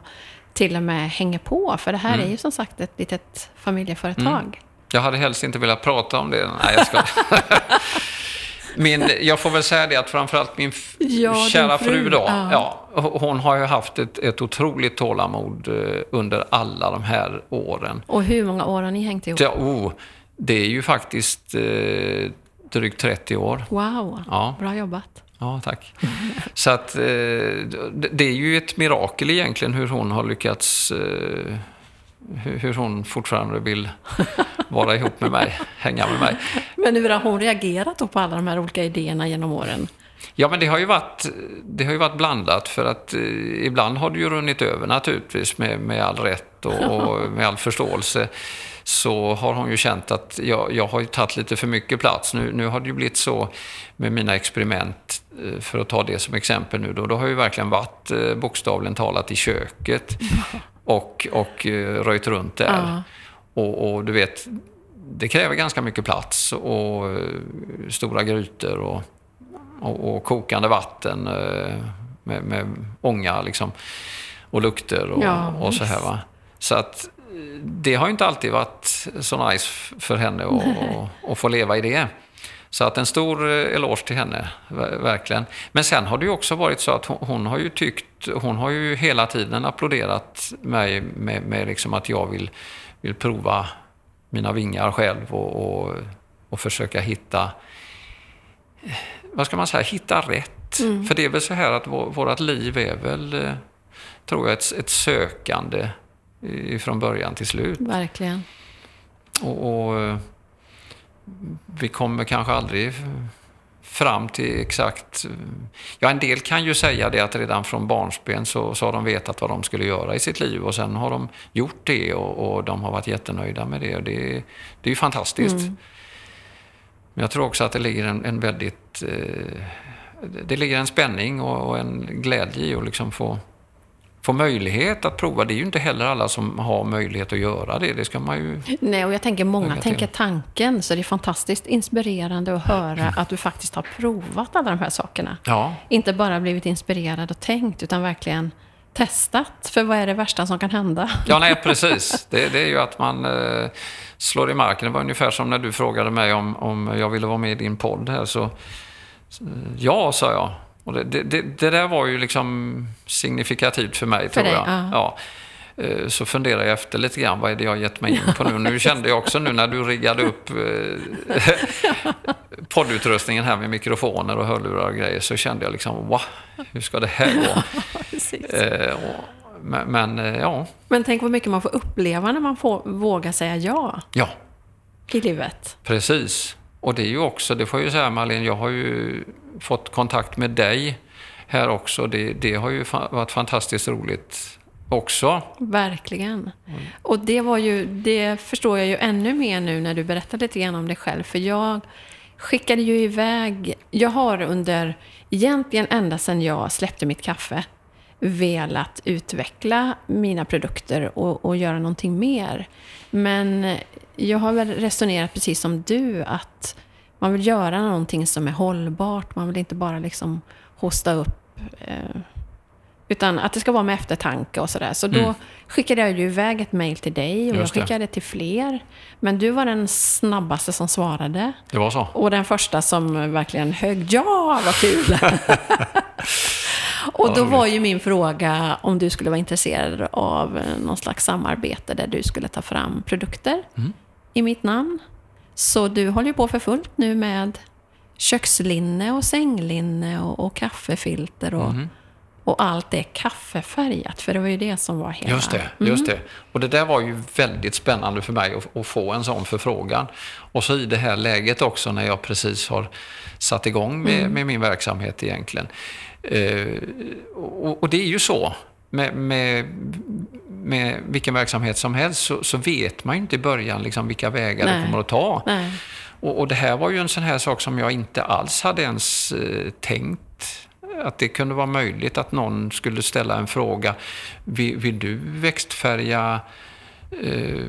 [SPEAKER 1] till och med hänger på, för det här mm. är ju som sagt ett litet familjeföretag. Mm.
[SPEAKER 2] Jag hade helst inte velat prata om det. Nej, jag ska. min, jag får väl säga det att framförallt min ja, kära fru, fru då, ja. ja. hon har ju haft ett, ett otroligt tålamod eh, under alla de här åren.
[SPEAKER 1] Och hur många år har ni hängt ihop?
[SPEAKER 2] Ja, oh, det är ju faktiskt eh, drygt 30 år.
[SPEAKER 1] Wow, ja. bra jobbat.
[SPEAKER 2] Ja, tack. Så att eh, det är ju ett mirakel egentligen hur hon har lyckats eh, hur hon fortfarande vill vara ihop med mig, hänga med mig.
[SPEAKER 1] Men hur har hon reagerat då på alla de här olika idéerna genom åren?
[SPEAKER 2] Ja, men det har ju varit, det har ju varit blandat för att eh, ibland har det ju runnit över naturligtvis med, med all rätt och, och med all förståelse. Så har hon ju känt att jag, jag har ju tagit lite för mycket plats. Nu, nu har det ju blivit så med mina experiment, eh, för att ta det som exempel nu då, då har jag ju verkligen varit eh, bokstavligen talat i köket och, och eh, röjt runt där. Ja. Och, och, du vet, det kräver ganska mycket plats och uh, stora grytor och, och, och, kokande vatten uh, med, med ånga liksom, och lukter och, ja, och så här. Va? Så att det har ju inte alltid varit så nice för henne att få leva i det. Så att en stor eh, eloge till henne, verkligen. Men sen har det ju också varit så att hon, hon har ju tyckt, hon har ju hela tiden applåderat mig med, med liksom att jag vill, vill prova mina vingar själv och, och, och försöka hitta, vad ska man säga, hitta rätt. Mm. För det är väl så här att vårt liv är väl, eh, tror jag, ett, ett sökande från början till slut.
[SPEAKER 1] Verkligen.
[SPEAKER 2] och, och vi kommer kanske aldrig fram till exakt... Ja, en del kan ju säga det att redan från barnsben så, så har de vetat vad de skulle göra i sitt liv och sen har de gjort det och, och de har varit jättenöjda med det. det, det är ju fantastiskt. Mm. Men jag tror också att det ligger en, en väldigt... Eh, det ligger en spänning och, och en glädje i att liksom få få möjlighet att prova. Det är ju inte heller alla som har möjlighet att göra det. Det ska man ju...
[SPEAKER 1] Nej, och jag tänker många tänker tanken, så det är fantastiskt inspirerande att höra att du faktiskt har provat alla de här sakerna.
[SPEAKER 2] Ja.
[SPEAKER 1] Inte bara blivit inspirerad och tänkt, utan verkligen testat. För vad är det värsta som kan hända?
[SPEAKER 2] Ja, nej, precis. Det, det är ju att man eh, slår i marken. Det var ungefär som när du frågade mig om, om jag ville vara med i din podd här. Så, så ja, sa jag. Och det, det, det, där var ju liksom signifikativt för mig, för tror dig, jag. Ja. eh, så funderar jag efter lite grann, vad är det jag gett mig in på nu? Nu kände jag också nu när du riggade upp eh, poddutrustningen här med mikrofoner och hörlurar och grejer, så kände jag liksom, wow, hur ska det här gå? eh, men, men ja.
[SPEAKER 1] Men tänk vad mycket man får uppleva när man får våga säga ja.
[SPEAKER 2] Ja.
[SPEAKER 1] I livet.
[SPEAKER 2] Precis. Och det är ju också, det får jag ju säga Marlene, jag har ju fått kontakt med dig här också. Det, det har ju varit fantastiskt roligt också.
[SPEAKER 1] Verkligen. Mm. Och det var ju, det förstår jag ju ännu mer nu när du berättade lite grann om dig själv. För jag skickade ju iväg, jag har under, egentligen ända sedan jag släppte mitt kaffe, velat utveckla mina produkter och, och göra någonting mer. Men jag har väl resonerat precis som du, att man vill göra någonting som är hållbart. Man vill inte bara liksom hosta upp. Eh, utan att det ska vara med eftertanke och sådär. Så då mm. skickade jag ju iväg ett mail till dig och jag skickade det till fler. Men du var den snabbaste som svarade.
[SPEAKER 2] Det var så?
[SPEAKER 1] Och den första som verkligen högg ja, vad kul! och då var ju min fråga om du skulle vara intresserad av någon slags samarbete där du skulle ta fram produkter mm. I mitt namn. Så du håller ju på för fullt nu med kökslinne och sänglinne och, och kaffefilter och, mm. och allt är kaffefärgat. För det var ju det som var hela...
[SPEAKER 2] Just det, just mm. det. Och det där var ju väldigt spännande för mig att, att, få en sån förfrågan. Och så i det här läget också när jag precis har satt igång med, mm. med min verksamhet egentligen. Eh, och, och, det är ju så. Med, med, med vilken verksamhet som helst så, så, vet man ju inte i början liksom vilka vägar Nej. det kommer att ta. Och, och, det här var ju en sån här sak som jag inte alls hade ens eh, tänkt att det kunde vara möjligt att någon skulle ställa en fråga. Vill, vill du växtfärga eh,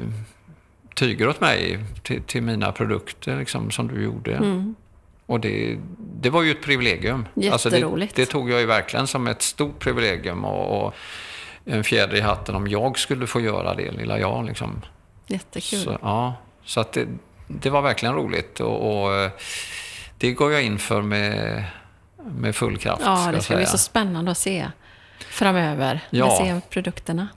[SPEAKER 2] tyger åt mig till, till mina produkter liksom, som du gjorde? Mm. Och det, det var ju ett privilegium.
[SPEAKER 1] Jätteroligt. Alltså
[SPEAKER 2] det, det, tog jag ju verkligen som ett stort privilegium och, och en fjäder i hatten om jag skulle få göra det, lilla jag. Liksom.
[SPEAKER 1] Jättekul.
[SPEAKER 2] Så, ja, så att det, det var verkligen roligt och, och, eh, det går jag in för med, med full kraft.
[SPEAKER 1] Ja, det ska säga. bli så spännande att se framöver, ja. se produkterna.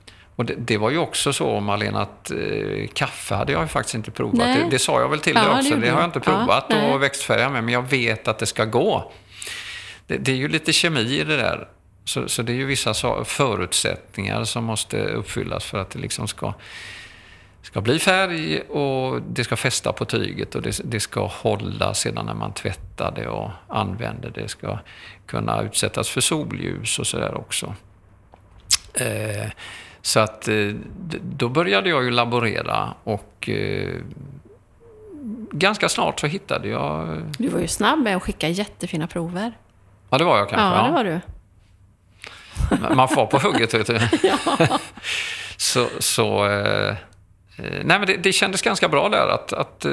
[SPEAKER 2] Och det, det, var ju också så, Malena, att eh, kaffe hade jag ju faktiskt inte provat. Det, det, sa jag väl till ja, dig också. Det, det har jag inte provat ja, och växtfärga med, men jag vet att det ska gå. Det, det är ju lite kemi i det där. Så, så, det är ju vissa förutsättningar som måste uppfyllas för att det liksom ska ska bli färg och det ska fästa på tyget och det, det, ska hålla sedan när man tvättar det och använder det. Det ska kunna utsättas för solljus och sådär också. Eh, så att eh, då började jag ju laborera och eh, ganska snart så hittade jag...
[SPEAKER 1] Du var ju snabb med att skicka jättefina prover.
[SPEAKER 2] Ja, det var jag kanske.
[SPEAKER 1] Ja, det var du.
[SPEAKER 2] Man får på hugget, vet du. ja. så, så eh, Eh, nej, men det, det kändes ganska bra där att, att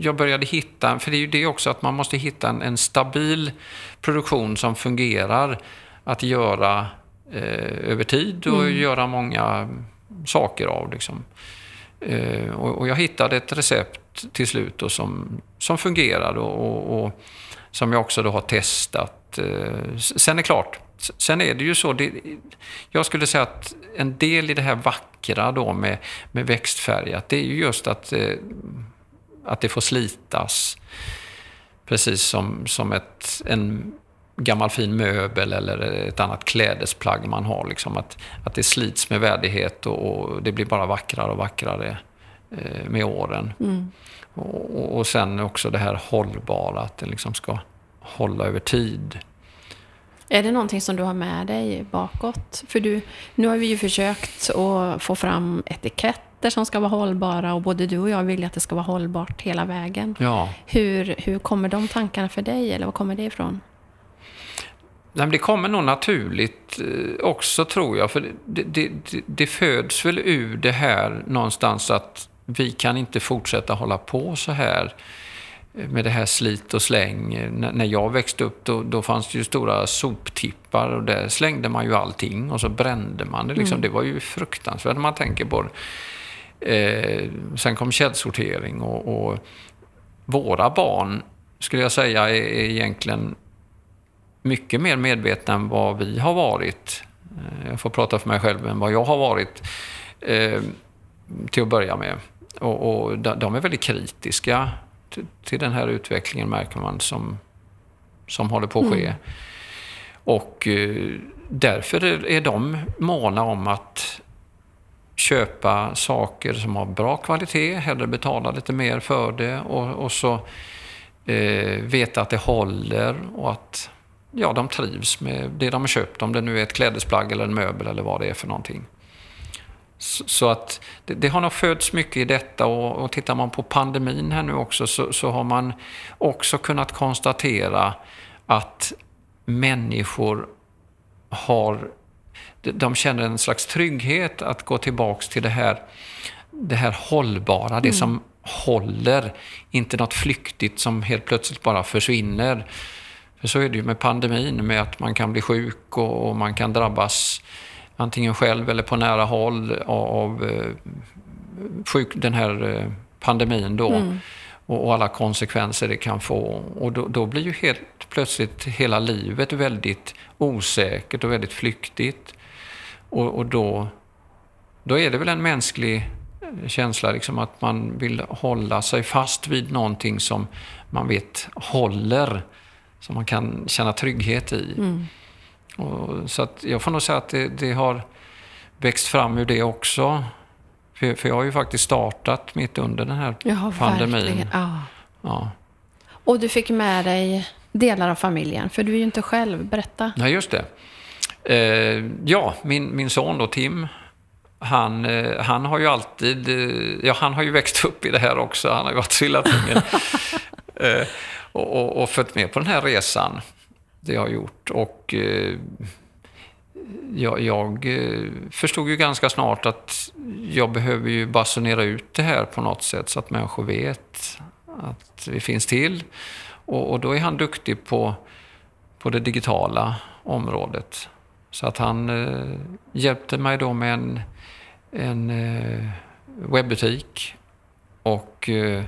[SPEAKER 2] jag började hitta, för det är ju det också att man måste hitta en, en stabil produktion som fungerar att göra uh, över tid och mm. göra många saker av. Liksom. Uh, och, och, jag hittade ett recept till slut då som, som fungerade och, och, och som jag också då har testat. sen är det klart, Sen är det ju så, det, jag skulle säga att en del i det här vackra då med, med växtfärgat, det är ju just att, eh, att det får slitas. Precis som, som ett, en gammal fin möbel eller ett annat klädesplagg man har. Liksom att, att det slits med värdighet och, och det blir bara vackrare och vackrare eh, med åren. Mm. Och, och sen också det här hållbara, att det liksom ska hålla över tid.
[SPEAKER 1] Är det någonting som du har med dig bakåt? För du, nu har vi ju försökt att få fram etiketter som ska vara hållbara och både du och jag vill att det ska vara hållbart hela vägen.
[SPEAKER 2] Ja.
[SPEAKER 1] Hur, hur kommer de tankarna för dig eller var kommer det ifrån?
[SPEAKER 2] Det kommer nog naturligt eh, också tror jag. För det, det, det, det föds väl ur det här någonstans att vi kan inte fortsätta hålla på så här med det här slit och släng. när jag växte upp då, då fanns det ju stora soptippar och där slängde man ju allting och så brände man det. Liksom. Mm. Det var ju fruktansvärt när man tänker på det. Eh, sen kom källsortering och, och, våra barn, skulle jag säga, är, är egentligen mycket mer medvetna än vad vi har varit. Eh, jag får prata för mig själv än vad jag har varit eh, till att börja med. Och, och de är väldigt kritiska till, till, den här utvecklingen märker man som, som håller på att ske. Mm. Och eh, därför är, är de måna om att köpa saker som har bra kvalitet, hellre betala lite mer för det och, och så eh, veta att det håller och att ja, de trivs med det de har köpt, om det nu är ett klädesplagg eller en möbel eller vad det är för någonting. Så, att det, det, har nog fötts mycket i detta och, och tittar man på pandemin här nu också så, så har man också kunnat konstatera att människor har de känner en slags trygghet att gå tillbaks till det här, det här hållbara, mm. det som håller, inte något flyktigt som helt plötsligt bara försvinner. För så är det ju med pandemin, med att man kan bli sjuk och, och man kan drabbas antingen själv eller på nära håll av, eh, sjuk, den här eh, pandemin då. Mm. Och, och, alla konsekvenser det kan få. Och då, då, blir ju helt plötsligt hela livet väldigt osäkert och väldigt flyktigt. Och, och då, då är det väl en mänsklig känsla liksom att man vill hålla sig fast vid någonting som man vet håller, som man kan känna trygghet i. Mm. Och, så att jag får nog säga att det, det, har växt fram ur det också. För, för, jag har ju faktiskt startat mitt under den här ja, pandemin. Ja.
[SPEAKER 1] ja. Och du fick med dig delar av familjen, för du är ju inte själv. Berätta.
[SPEAKER 2] Nej, just det. Eh, ja, min, min son då, Tim, han, eh, han har ju alltid, eh, ja han har ju växt upp i det här också, han har ju varit trillatungen. Eh, och, och, och följt med på den här resan, det jag har gjort. Och eh, jag, jag eh, förstod ju ganska snart att jag behöver ju basunera ut det här på något sätt så att människor vet att vi finns till. Och, och då är han duktig på, på det digitala området. Så att han eh, hjälpte mig då med en, en eh, webbutik och eh,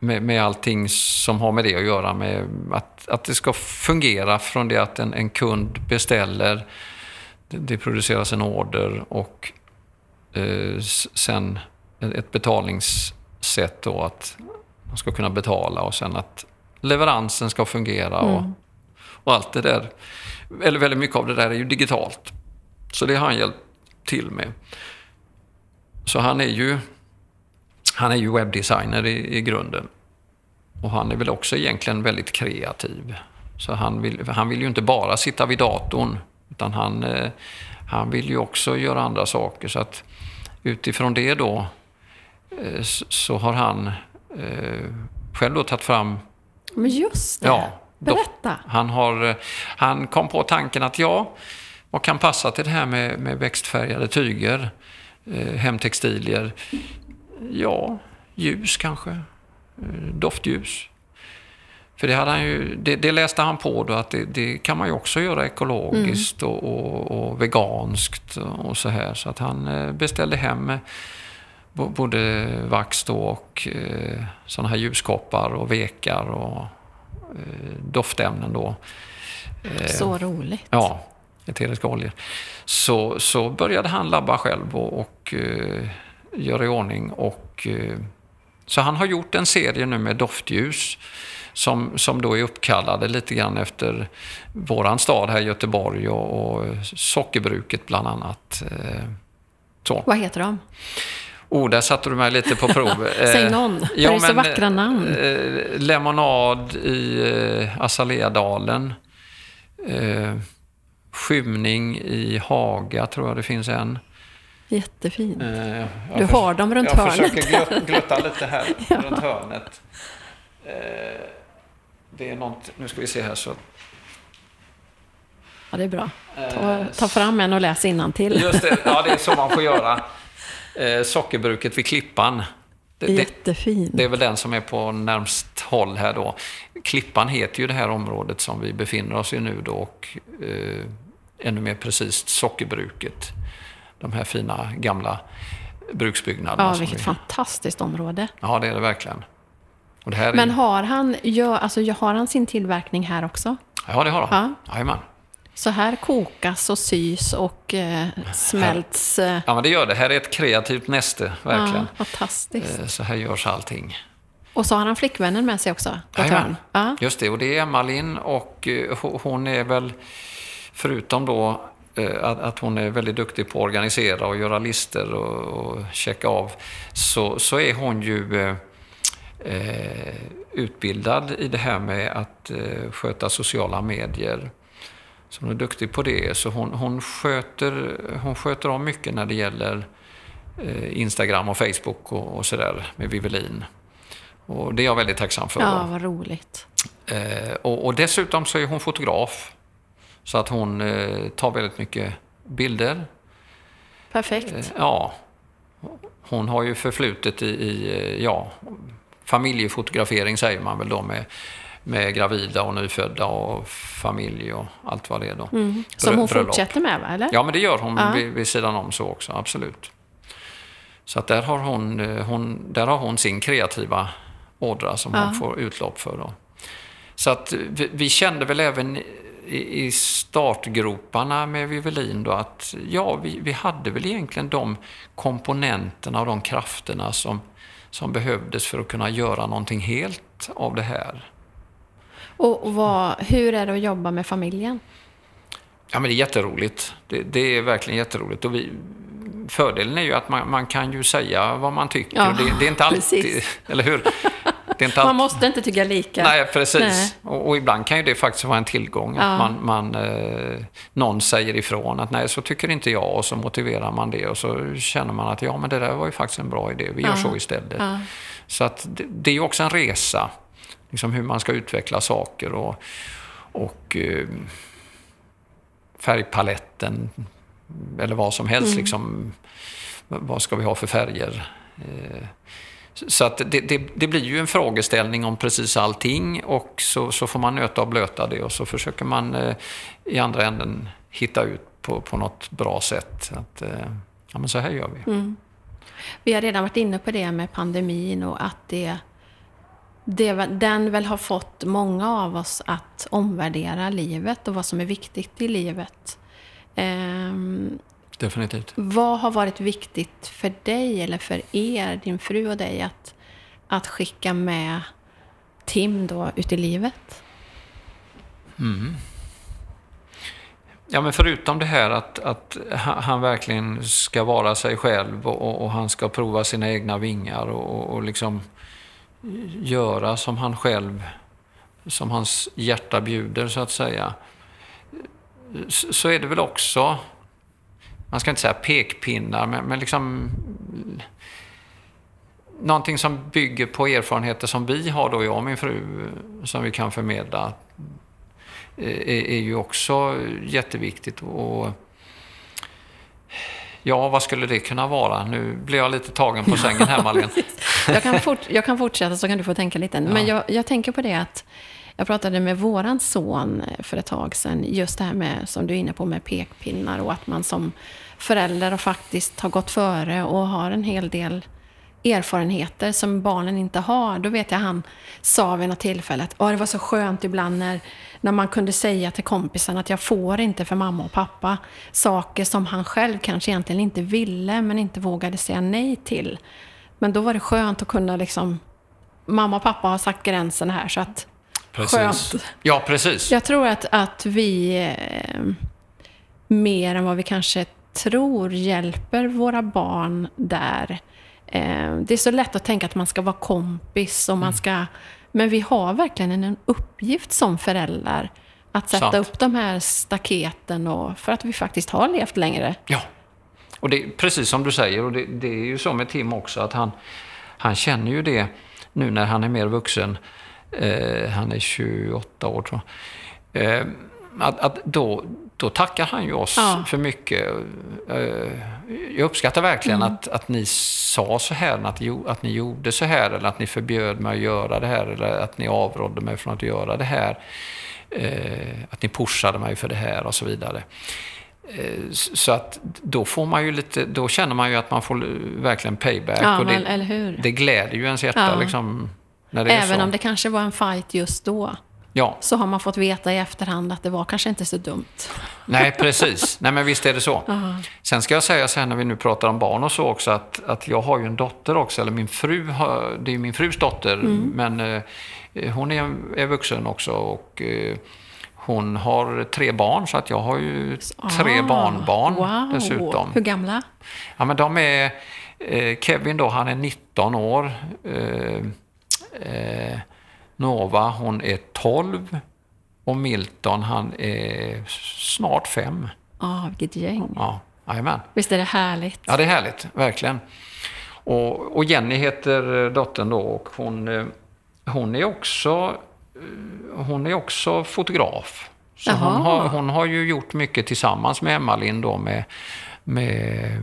[SPEAKER 2] med, med allting som har med det att göra. Med att, att det ska fungera från det att en, en kund beställer, det, det produceras en order och eh, sen ett betalningssätt då att man ska kunna betala och sen att leveransen ska fungera och, mm. och allt det där eller väldigt mycket av det där är ju digitalt. Så det har han hjälpt till med. Så han är ju, han är ju webbdesigner i, i grunden. Och han är väl också egentligen väldigt kreativ. Så han vill, han vill ju inte bara sitta vid datorn, utan han, eh, han vill ju också göra andra saker. Så att utifrån det då eh, så har han eh, själv då tagit fram...
[SPEAKER 1] Men just det! Ja, Berätta.
[SPEAKER 2] Han, har, han kom på tanken att ja, vad kan passa till det här med, med växtfärgade tyger, hemtextilier? Ja, ljus kanske, eh, doftljus. För det, hade han ju, det, det, läste han på då att det, det, kan man ju också göra ekologiskt mm. och, och, och, veganskt och så här. Så att han eh, beställde hem både vax då och eh, sådana här ljuskoppar och vekar och Eh, doftämnen då.
[SPEAKER 1] Eh, så roligt.
[SPEAKER 2] Ja, eteriska oljor. Så, så började han labba själv och, och uh, göra i ordning. Och, uh, så han har gjort en serie nu med doftljus som, som då är uppkallade lite grann efter våran stad här Göteborg och, och sockerbruket bland annat. Uh,
[SPEAKER 1] så. Vad heter de?
[SPEAKER 2] Oh, där satte du mig lite på prov.
[SPEAKER 1] Säg någon, ja, det är så vackra namn.
[SPEAKER 2] Eh, lemonad i eh, Azaleadalen. Eh, skymning i Haga, tror jag det finns en.
[SPEAKER 1] Jättefin. Eh, du har dem runt
[SPEAKER 2] jag
[SPEAKER 1] hörnet.
[SPEAKER 2] Jag försöker glutta lite här ja. runt hörnet. Eh, det är något, nu ska vi se här så.
[SPEAKER 1] Ja, det är bra. Ta, eh, ta fram en och läs till.
[SPEAKER 2] Just det, ja det är så man får göra eh, sockerbruket vid Klippan.
[SPEAKER 1] Det, Jättefin.
[SPEAKER 2] Det är väl den som är på närmst håll här då. Klippan heter ju det här området som vi befinner oss i nu då och eh, ännu mer precis sockerbruket. De här fina gamla bruksbyggnaderna.
[SPEAKER 1] Ja, vilket vi... fantastiskt område.
[SPEAKER 2] Ja, det är det verkligen.
[SPEAKER 1] Det Men har han, gör, alltså, har han sin tillverkning här också?
[SPEAKER 2] Ja, det har han. Ja. Jajamän.
[SPEAKER 1] Så här kokas och sys och eh, smälts. Eh,
[SPEAKER 2] Ja, men det gör det. Här är ett kreativt näste, verkligen.
[SPEAKER 1] Ja, fantastiskt.
[SPEAKER 2] Eh, Så här görs allting.
[SPEAKER 1] Och så har han flickvännen med sig också.
[SPEAKER 2] Jajamän.
[SPEAKER 1] Ja.
[SPEAKER 2] Just det, och det är Emma-Linn och eh, ho- hon är väl, förutom då att, att hon är väldigt duktig på att organisera och göra listor och, och checka av, så, så är hon ju eh, eh, utbildad i det här med att eh, sköta sociala medier. Så hon är duktig på det. Så hon, hon, sköter, hon sköter om mycket när det gäller eh, Instagram och Facebook och, och sådär med Vivelin. Och det är jag väldigt tacksam för.
[SPEAKER 1] ja, vad roligt.
[SPEAKER 2] Eh, och, och dessutom så är hon fotograf. Så att hon eh, tar väldigt mycket bilder.
[SPEAKER 1] Perfekt.
[SPEAKER 2] Eh, ja. Hon har ju förflutet i, i eh, ja, familjefotografering säger man väl då med, med gravida och nyfödda och familj och allt vad det är då.
[SPEAKER 1] Mm. Som hon
[SPEAKER 2] bröllop.
[SPEAKER 1] fortsätter med, va? Eller?
[SPEAKER 2] Ja, men det gör hon
[SPEAKER 1] Ja.
[SPEAKER 2] vid, vid sidan om så också, absolut. Så att där har hon, eh, hon, där har hon sin kreativa ådra som
[SPEAKER 1] Ja.
[SPEAKER 2] hon får utlopp för. Då. Så att vi, vi kände väl även i, i startgroparna med Vivelin då att ja, vi, vi hade väl egentligen de komponenterna och de krafterna som, som behövdes för att kunna göra någonting helt av det här.
[SPEAKER 1] Och, vad, hur är det att jobba med familjen?
[SPEAKER 2] Ja, men det är jätteroligt. Det, det är verkligen jätteroligt. Och vi, fördelen är ju att man, man kan ju säga vad man tycker.
[SPEAKER 1] Ja,
[SPEAKER 2] det, det är inte alltid,
[SPEAKER 1] precis.
[SPEAKER 2] eller hur? Inte
[SPEAKER 1] Man
[SPEAKER 2] alltid,
[SPEAKER 1] måste inte tycka lika.
[SPEAKER 2] Nej, precis.
[SPEAKER 1] Nej.
[SPEAKER 2] Och, och ibland kan ju det faktiskt vara en tillgång.
[SPEAKER 1] Ja.
[SPEAKER 2] Att man, man, eh, någon säger ifrån att nej, så tycker inte jag. Och så motiverar man det. Och så känner man att ja, men det där var ju faktiskt en bra idé. Vi gör
[SPEAKER 1] Ja.
[SPEAKER 2] så istället.
[SPEAKER 1] Ja.
[SPEAKER 2] Så att det, det är ju också en resa. Liksom hur man ska utveckla saker och, och eh, färgpaletten eller vad som helst. Liksom, vad ska vi ha för färger? Eh, så att det, det, det blir ju en frågeställning om precis allting och så, så får man nöta och blöta det och så försöker man eh, i andra änden hitta ut på, på något bra sätt. Att, eh, ja, men så här gör vi. Mm.
[SPEAKER 1] Vi har redan varit inne på det med pandemin och att det, det, den väl har fått många av oss att omvärdera livet och vad som är viktigt i livet. Eh,
[SPEAKER 2] Definitivt.
[SPEAKER 1] vad har varit viktigt för dig eller för er, din fru och dig, att, att skicka med Tim då ut i livet?
[SPEAKER 2] Ja, men förutom det här att, att han verkligen ska vara sig själv och, och, han ska prova sina egna vingar och, och, liksom göra som han själv, som hans hjärta bjuder så att säga. Så är det väl också, man ska inte säga pekpinnar, men, men liksom någonting som bygger på erfarenheter som vi har då, jag och min fru, som vi kan förmedla är, är ju också jätteviktigt. Och, ja, vad skulle det kunna vara? Nu blir jag lite tagen på sängen här, Malin.
[SPEAKER 1] Jag kan, fort, jag kan fortsätta så kan du få tänka lite. Men jag, jag tänker på det att jag pratade med våran son eh, för ett tag sedan. Just det här med, som du är inne på, med pekpinnar och att man som förälder faktiskt har gått före och har en hel del erfarenheter som barnen inte har. Då vet jag han sa vid något tillfälle att det var så skönt ibland när, när man kunde säga till kompisen att jag får inte för mamma och pappa saker som han själv kanske egentligen inte ville men inte vågade säga nej till. Men då var det skönt att kunna liksom mamma och pappa har sagt gränsen här så att Skönt.
[SPEAKER 2] Ja, precis.
[SPEAKER 1] jag tror att, att vi eh, mer än vad vi kanske tror hjälper våra barn där. Eh, det är så lätt att tänka att man ska vara kompis och man ska... Men vi har verkligen en uppgift som föräldrar att sätta
[SPEAKER 2] Sant.
[SPEAKER 1] upp de här staketen och, för att vi faktiskt har levt längre.
[SPEAKER 2] Ja. Och det är precis som du säger, och det, det är ju så med Tim också, att han, han känner ju det nu när han är mer vuxen. Eh, han är 28 år tror jag. Eh, att, att då, då tackar han ju oss
[SPEAKER 1] Ja.
[SPEAKER 2] för mycket. Eh, jag uppskattar verkligen att, att ni sa så här, att, att ni gjorde så här, eller att ni förbjöd mig att göra det här, eller att ni avrådde mig från att göra det här. Eh, att ni pushade mig för det här och så vidare. Eh, Så att då får man ju lite, då känner man ju att man får verkligen payback.
[SPEAKER 1] Ja,
[SPEAKER 2] och det, det gläder ju ens hjärta
[SPEAKER 1] Ja.
[SPEAKER 2] liksom.
[SPEAKER 1] Även
[SPEAKER 2] så.
[SPEAKER 1] om det kanske var en fight just då.
[SPEAKER 2] Ja.
[SPEAKER 1] så har man fått veta i efterhand att det var kanske inte så dumt.
[SPEAKER 2] Nej, precis. Nej, men visst är det så. Sen ska jag säga så här när vi nu pratar om barn och så också att, att jag har ju en dotter också, eller min fru har, det är min frus dotter, men eh, hon är, är vuxen också och eh, hon har tre barn så att jag har ju tre
[SPEAKER 1] Ah,
[SPEAKER 2] barnbarn
[SPEAKER 1] wow.
[SPEAKER 2] dessutom.
[SPEAKER 1] Hur gamla?
[SPEAKER 2] Ja, men de är, eh, Kevin då, han är 19 år. Eh, Nova, hon är 12. Och Milton, han är snart fem.
[SPEAKER 1] Ja, vilket gäng.
[SPEAKER 2] Ja.
[SPEAKER 1] Visst är det härligt?
[SPEAKER 2] Ja, det är härligt, verkligen. Och, och Jenny heter eh, dottern då och hon, eh, hon är också eh, hon är också fotograf. Så
[SPEAKER 1] Jaha.
[SPEAKER 2] hon har, hon har ju gjort mycket tillsammans med Emma-Linn då med, med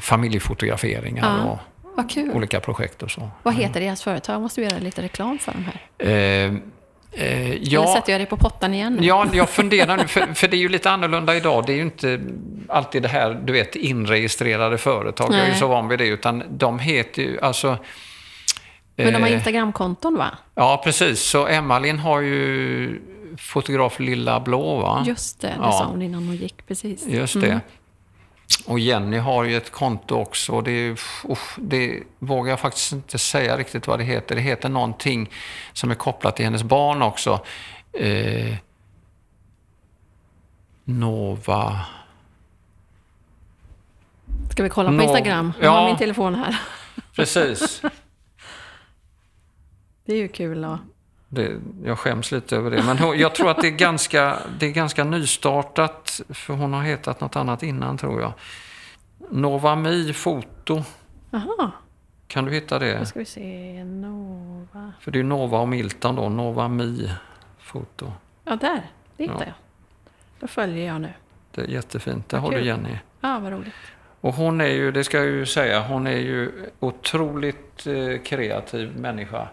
[SPEAKER 2] familjefotograferingar
[SPEAKER 1] Ja.
[SPEAKER 2] och
[SPEAKER 1] Vad kul.
[SPEAKER 2] olika projekt och så.
[SPEAKER 1] Vad heter deras företag? Måste vi göra lite reklam för dem här?
[SPEAKER 2] Eh, eh,
[SPEAKER 1] Eller
[SPEAKER 2] ja,
[SPEAKER 1] sätter jag dig på pottan igen nu?
[SPEAKER 2] Ja, jag funderar nu, för, för det är ju lite annorlunda idag. Det är ju inte alltid det här, du vet, inregistrerade företag. Jag är ju
[SPEAKER 1] Nej.
[SPEAKER 2] så van vid det, utan de heter ju, alltså...
[SPEAKER 1] Men de har
[SPEAKER 2] eh,
[SPEAKER 1] Instagramkonton va?
[SPEAKER 2] Ja, precis. Så Emma-Linn har ju fotograf Lilla Blå, va?
[SPEAKER 1] Just det, det
[SPEAKER 2] Ja.
[SPEAKER 1] sa hon innan hon gick. Precis.
[SPEAKER 2] Just det. Och Jenny har ju ett konto också. Och det, är- usch, det vågar jag faktiskt inte säga riktigt vad det heter. Det heter någonting som är kopplat till hennes barn också. Eh, Nova...
[SPEAKER 1] Ska vi kolla på
[SPEAKER 2] Nå-
[SPEAKER 1] Instagram? Jag har
[SPEAKER 2] Ja.
[SPEAKER 1] min telefon här.
[SPEAKER 2] Precis.
[SPEAKER 1] Det är ju kul att...
[SPEAKER 2] Det, jag skäms lite över det. Men hon, jag tror att det är, ganska, det är ganska nystartat. För hon har hetat något annat innan, tror jag. Novami Foto.
[SPEAKER 1] Jaha,
[SPEAKER 2] Kan du hitta det?
[SPEAKER 1] då ska vi se. Nova...
[SPEAKER 2] För det är Nova och Milton då. Nova Mi Foto.
[SPEAKER 1] Ja, där. Det hittade
[SPEAKER 2] Ja.
[SPEAKER 1] jag. Då följer jag nu.
[SPEAKER 2] Det är jättefint. Där har du. Jenny.
[SPEAKER 1] Ja, vad roligt.
[SPEAKER 2] Och hon är ju, det ska jag ju säga, hon är ju otroligt eh, kreativ människa.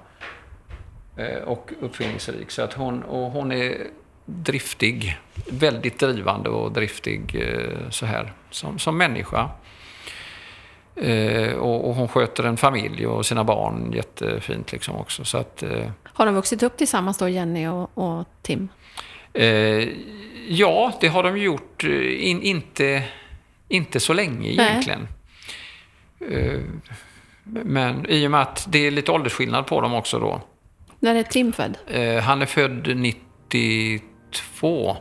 [SPEAKER 2] Eh, och uppfinningsrik. Så att hon, och hon är driftig. Väldigt drivande och driftig eh, så här. Som, som människa. Eh, och, och hon sköter en familj och sina barn jättefint liksom också. Så att...
[SPEAKER 1] Har de vuxit upp tillsammans då, Jenny och, och Tim?
[SPEAKER 2] Eh, ja, det har de gjort. In, inte, inte så länge egentligen. Eh, men i och med att det är lite åldersskillnad på dem också då.
[SPEAKER 1] När är Tim född?
[SPEAKER 2] Eh, han är född 92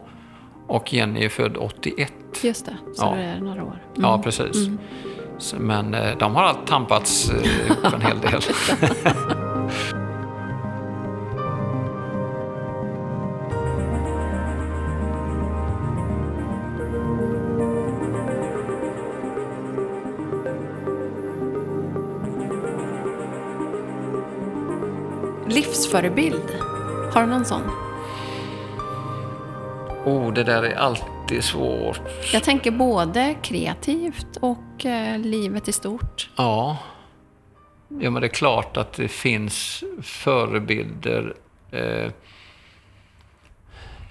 [SPEAKER 2] och Jenny är född 81.
[SPEAKER 1] Just det, så
[SPEAKER 2] Ja.
[SPEAKER 1] det är några år. Mm.
[SPEAKER 2] Ja, precis. Så, men eh, de har allt tampats eh, ihop en hel del.
[SPEAKER 1] Livsförebild. Har du någon sån?
[SPEAKER 2] oh, det där är alltid svårt.
[SPEAKER 1] Jag tänker både kreativt och eh, livet i stort.
[SPEAKER 2] Ja. ja, men det är klart att det finns förebilder. Eh,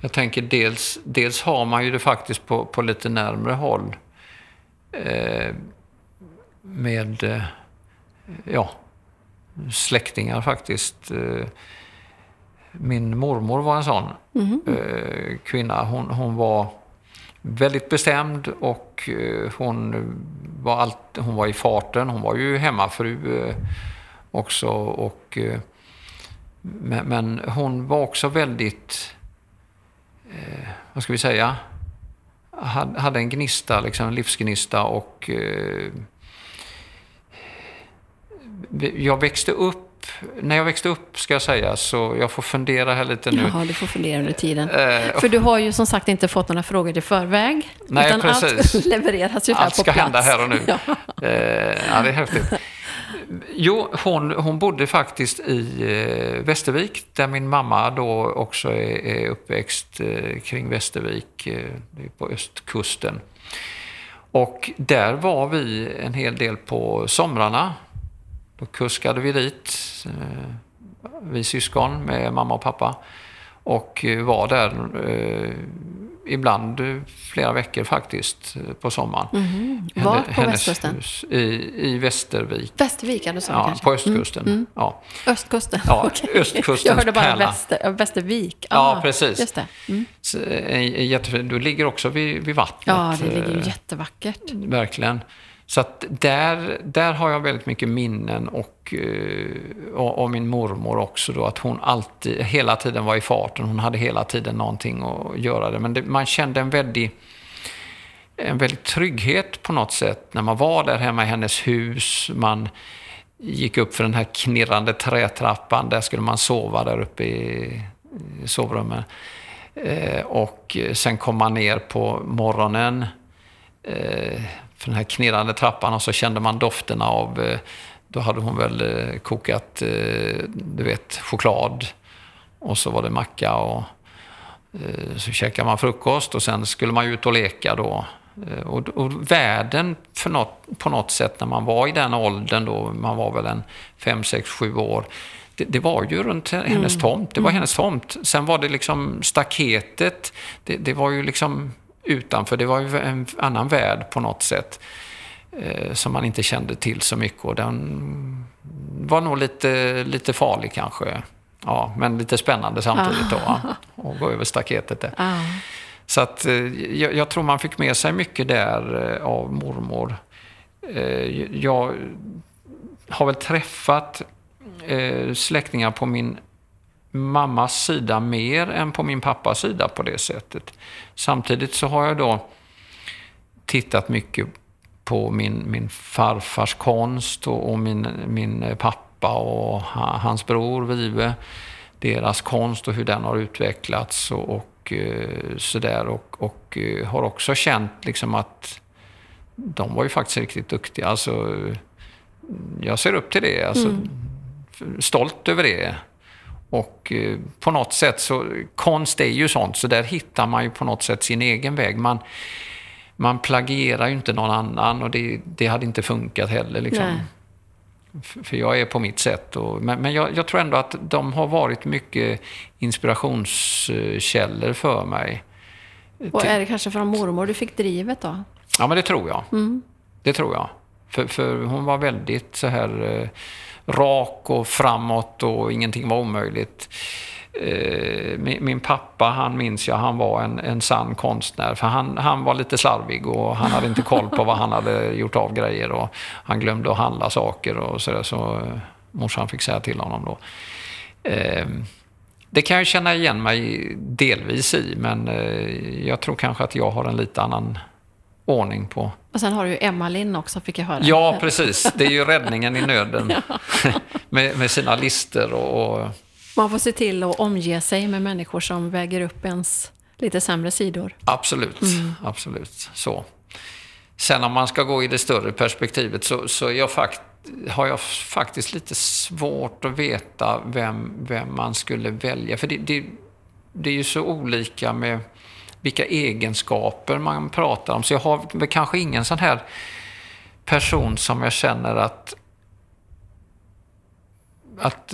[SPEAKER 2] jag tänker dels, dels har man ju det faktiskt på, på lite närmre håll. Eh, med eh, ja, släktingar faktiskt. Eh, min mormor var en sån eh, kvinna. Hon, hon var väldigt bestämd och eh, hon var, allt, hon var i farten. Hon var ju hemmafru också. Och, men, men hon var också väldigt, vad ska vi säga, hade, en gnista, liksom en livsgnista och jag växte upp, när jag växte upp ska jag säga, så jag får fundera här lite nu.
[SPEAKER 1] Jaha, du får fundera under tiden.
[SPEAKER 2] Eh,
[SPEAKER 1] För du har ju som sagt inte fått några frågor i förväg.
[SPEAKER 2] Nej,
[SPEAKER 1] utan
[SPEAKER 2] precis.
[SPEAKER 1] allt levereras ju här
[SPEAKER 2] Allt
[SPEAKER 1] på
[SPEAKER 2] ska
[SPEAKER 1] plats.
[SPEAKER 2] hända här och nu.
[SPEAKER 1] Ja.
[SPEAKER 2] Eh, ja, det är häftigt. Jo, hon, hon bodde faktiskt i eh, Västervik, där min mamma då också är, är uppväxt eh, kring Västervik, eh, på östkusten. Och där var vi en hel del på somrarna. Då kuskade vi dit, eh, vi syskon med mamma och pappa. och eh, var där eh, ibland flera veckor faktiskt på sommaren.
[SPEAKER 1] Mhm. Var på västkusten?
[SPEAKER 2] hus I, I Västervik.
[SPEAKER 1] Västervik, ja, du sa
[SPEAKER 2] Ja,
[SPEAKER 1] kanske.
[SPEAKER 2] på östkusten.
[SPEAKER 1] Mm, mm.
[SPEAKER 2] Ja.
[SPEAKER 1] Östkusten?
[SPEAKER 2] Ja,
[SPEAKER 1] okej.
[SPEAKER 2] östkustens
[SPEAKER 1] Jag hörde bara
[SPEAKER 2] pärla.
[SPEAKER 1] väster, Västervik.
[SPEAKER 2] Ja,
[SPEAKER 1] Ah,
[SPEAKER 2] precis.
[SPEAKER 1] Just det. Mm.
[SPEAKER 2] Jättefint. Du ligger också vid, vid vattnet.
[SPEAKER 1] Ja, det ligger jättevackert.
[SPEAKER 2] Verkligen. Så att där, där har jag väldigt mycket minnen och, eh, och, och min mormor också då, att hon alltid, hela tiden var i farten. Hon hade hela tiden någonting att göra det. Men det, man kände en väldig, en väldig trygghet på något sätt när man var där hemma i hennes hus. Man gick upp för den här knirrande trätrappan. Där skulle man sova där uppe i, i sovrummet. Eh, och sen kom man ner på morgonen eh, för den här knirrande trappan och så kände man dofterna av, eh, då hade hon väl eh, kokat, eh, du vet, choklad och så var det macka och så käkade man frukost och sen skulle man ut och leka då. Och, och världen för något, på något sätt när man var i den åldern då, man var väl en fem sex sju år, det, det var ju runt hennes tomt. Det var hennes tomt. Sen var det liksom staketet, det, det var ju liksom utanför, det var ju en annan värld på något sätt. Eh, som man inte kände till så mycket och den var nog lite, lite farlig kanske. Ja, men lite spännande samtidigt då. Och gå över staketet där. Så att eh, jag, jag tror man fick med sig mycket där eh, av mormor. Jag har väl träffat släktingar på min mammas sida mer än på min pappas sida på det sättet. Samtidigt så har jag då tittat mycket på min, min farfars konst och, och min, min pappa och ha- hans bror Vive. Deras konst och hur den har utvecklats och, och eh, sådär. Och, och eh, har också känt liksom att de var ju faktiskt riktigt duktiga. Alltså, jag ser upp till det. Alltså, Stolt över det. Och eh, på något sätt så, konst är ju sånt, så där hittar man ju på något sätt sin egen väg. Man, man plagierar ju inte någon annan och det, det hade inte funkat heller. Liksom. För jag är på mitt sätt. Och, men men jag, jag tror ändå att de har varit mycket inspirationskällor för mig.
[SPEAKER 1] Och är det kanske från mormor du fick drivet då?
[SPEAKER 2] Ja, men det tror jag.
[SPEAKER 1] Mm.
[SPEAKER 2] Det tror jag. För, för hon var väldigt så här eh, rak och framåt och ingenting var omöjligt. Eh, min, pappa, han minns jag, han var en, en sann konstnär. För han, han var lite slarvig och han hade inte koll på vad han hade gjort av grejer. Och han glömde att handla saker och sådär. Så eh, morsan fick säga till honom då. Ehm, det kan jag känna igen mig delvis i, men eh, jag tror kanske att jag har en lite annan ordning på
[SPEAKER 1] Och sen har du ju Emma Linn också, fick jag höra.
[SPEAKER 2] Ja, precis. Det är ju räddningen i nöden. med, med sina lister och... och
[SPEAKER 1] Man får se till att omge sig med människor som väger upp ens lite sämre sidor.
[SPEAKER 2] absolut, absolut. Så. Sen om man ska gå i det större perspektivet så, så är jag fakt, har jag faktiskt lite svårt att veta vem, vem man skulle välja. För det, det, det är ju så olika med vilka egenskaper man pratar om. Så jag har kanske ingen sån här person som jag känner att att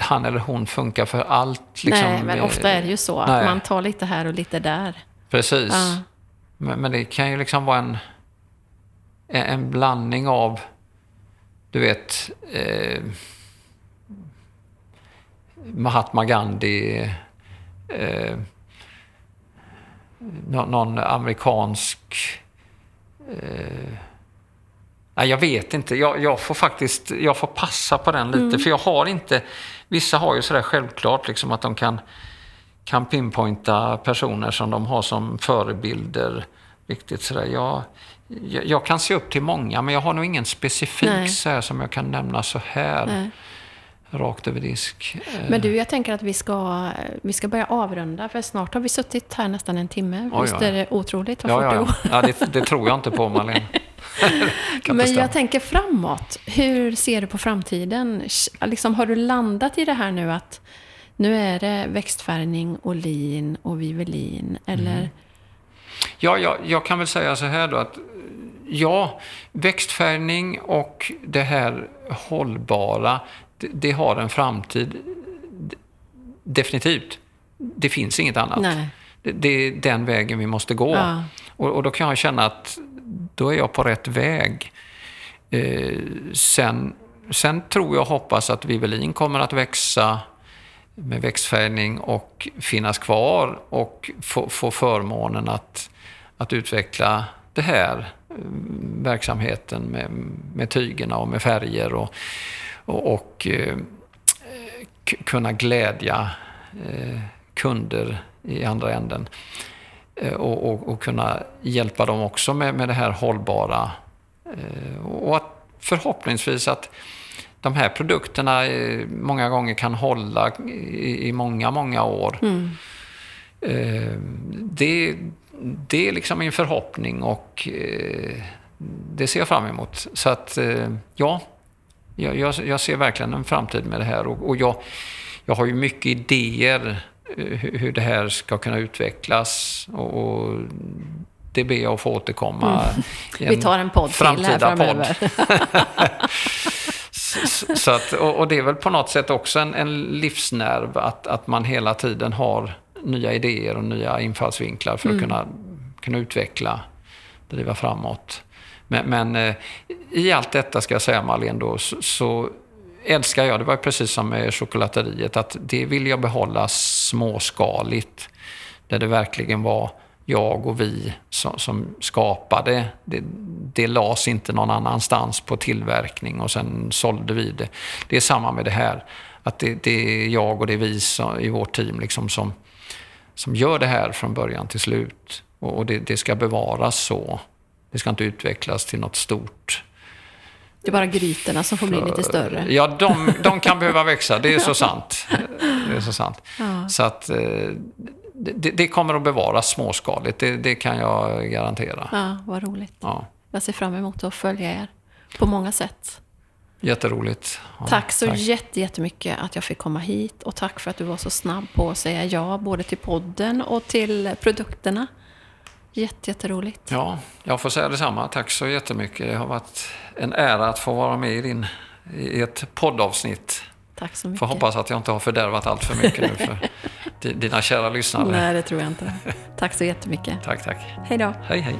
[SPEAKER 2] han eller hon funkar för allt. Liksom.
[SPEAKER 1] Nej, men ofta är det ju så att man tar lite här och lite där.
[SPEAKER 2] Precis.
[SPEAKER 1] Ja.
[SPEAKER 2] Men, men det kan ju liksom vara en, en, blandning av, du vet, eh, Mahatma Gandhi, eh, någon amerikansk... Eh, nej, jag vet inte. Jag, jag får faktiskt jag får passa på den lite. För jag har inte... Vissa har ju sådär självklart liksom att de kan kan pinpointa personer som de har som förebilder. Riktigt sådär. Jag, jag, jag kan se upp till många, men jag har nog ingen specifik
[SPEAKER 1] Nej.
[SPEAKER 2] så här, som jag kan nämna så här.
[SPEAKER 1] Nej.
[SPEAKER 2] Rakt över disk. Eh,
[SPEAKER 1] Men du, jag tänker att vi ska, vi ska börja avrunda, för snart har vi suttit här nästan en timme.
[SPEAKER 2] Oj,
[SPEAKER 1] Visst är det otroligt vad
[SPEAKER 2] Ja,
[SPEAKER 1] fort
[SPEAKER 2] ja,
[SPEAKER 1] det
[SPEAKER 2] ja. ja det, det tror jag inte på, Malin.
[SPEAKER 1] Men jag tänker framåt. Hur ser du på framtiden? Liksom, har du landat i det här nu att nu är det växtfärgning och lin och vivelin? Eller?
[SPEAKER 2] Mm. Ja, jag, jag kan väl säga så här då att ja, växtfärgning och det här hållbara, det, det har en framtid. Definitivt. det finns inget annat.
[SPEAKER 1] Nej.
[SPEAKER 2] Det, det är den vägen vi måste gå.
[SPEAKER 1] Ja.
[SPEAKER 2] Och, och då kan jag känna att då är jag på rätt väg. Eh, sen, sen tror jag och hoppas att Vivelin kommer att växa med växtfärgning och finnas kvar och få, få förmånen att, att utveckla det här eh, verksamheten med, med tygerna och med färger och, och, och eh, kunna glädja eh, kunder i andra änden. Eh, och, och, och kunna hjälpa dem också med, med det här hållbara. Eh, och att förhoppningsvis att de här produkterna eh, många gånger kan hålla i, i många, många år. Eh, Det, det är liksom min förhoppning och det ser jag fram emot. Så att, ja, jag, jag, jag ser verkligen en framtid med det här. Och, och jag, jag har ju mycket idéer eh, hur hur det här ska kunna utvecklas. Och, och det ber jag att få återkomma i
[SPEAKER 1] Vi tar en podd till här
[SPEAKER 2] framtida
[SPEAKER 1] framöver.
[SPEAKER 2] Så, så att, och, det är väl på något sätt också en, en livsnerv att, att man hela tiden har nya idéer och nya infallsvinklar för att kunna, kunna utveckla, driva framåt. Men, men eh, i allt detta ska jag säga Marlene då, så, så älskar jag, det var precis som med chokladeriet, att det vill jag behålla småskaligt. Där det verkligen var jag och vi som, som skapade. Det, det lades inte någon annanstans på tillverkning och sen sålde vi det. Det är samma med det här. Att det, det är jag och det är vi som, i vårt team liksom som, som gör det här från början till slut. Och, och det, det ska bevaras så. Det ska inte utvecklas till något stort.
[SPEAKER 1] Det är bara grytorna som får bli lite större.
[SPEAKER 2] Ja, de, de kan behöva växa. Det är så sant. Det är så sant.
[SPEAKER 1] Ja.
[SPEAKER 2] Så att eh, det, det kommer att bevaras småskaligt. Det, det kan jag garantera.
[SPEAKER 1] Ja, vad roligt.
[SPEAKER 2] Ja,
[SPEAKER 1] Jag ser fram emot att följa er på många sätt.
[SPEAKER 2] jätteroligt. Ja,
[SPEAKER 1] tack så jätte- jättemycket att jag fick komma hit och tack för att du var så snabb på att säga ja både till podden och till produkterna. Jätte, jätteroligt.
[SPEAKER 2] Ja, jag får säga detsamma. Tack så jättemycket. Det har varit en ära att få vara med i, din, i ett poddavsnitt.
[SPEAKER 1] Tack så mycket.
[SPEAKER 2] Får hoppas att jag inte har fördärvat allt för mycket nu för di- dina kära lyssnare.
[SPEAKER 1] Nej, det tror jag inte. Tack så jättemycket.
[SPEAKER 2] Tack, tack.
[SPEAKER 1] Hej då.
[SPEAKER 2] Hej, hej.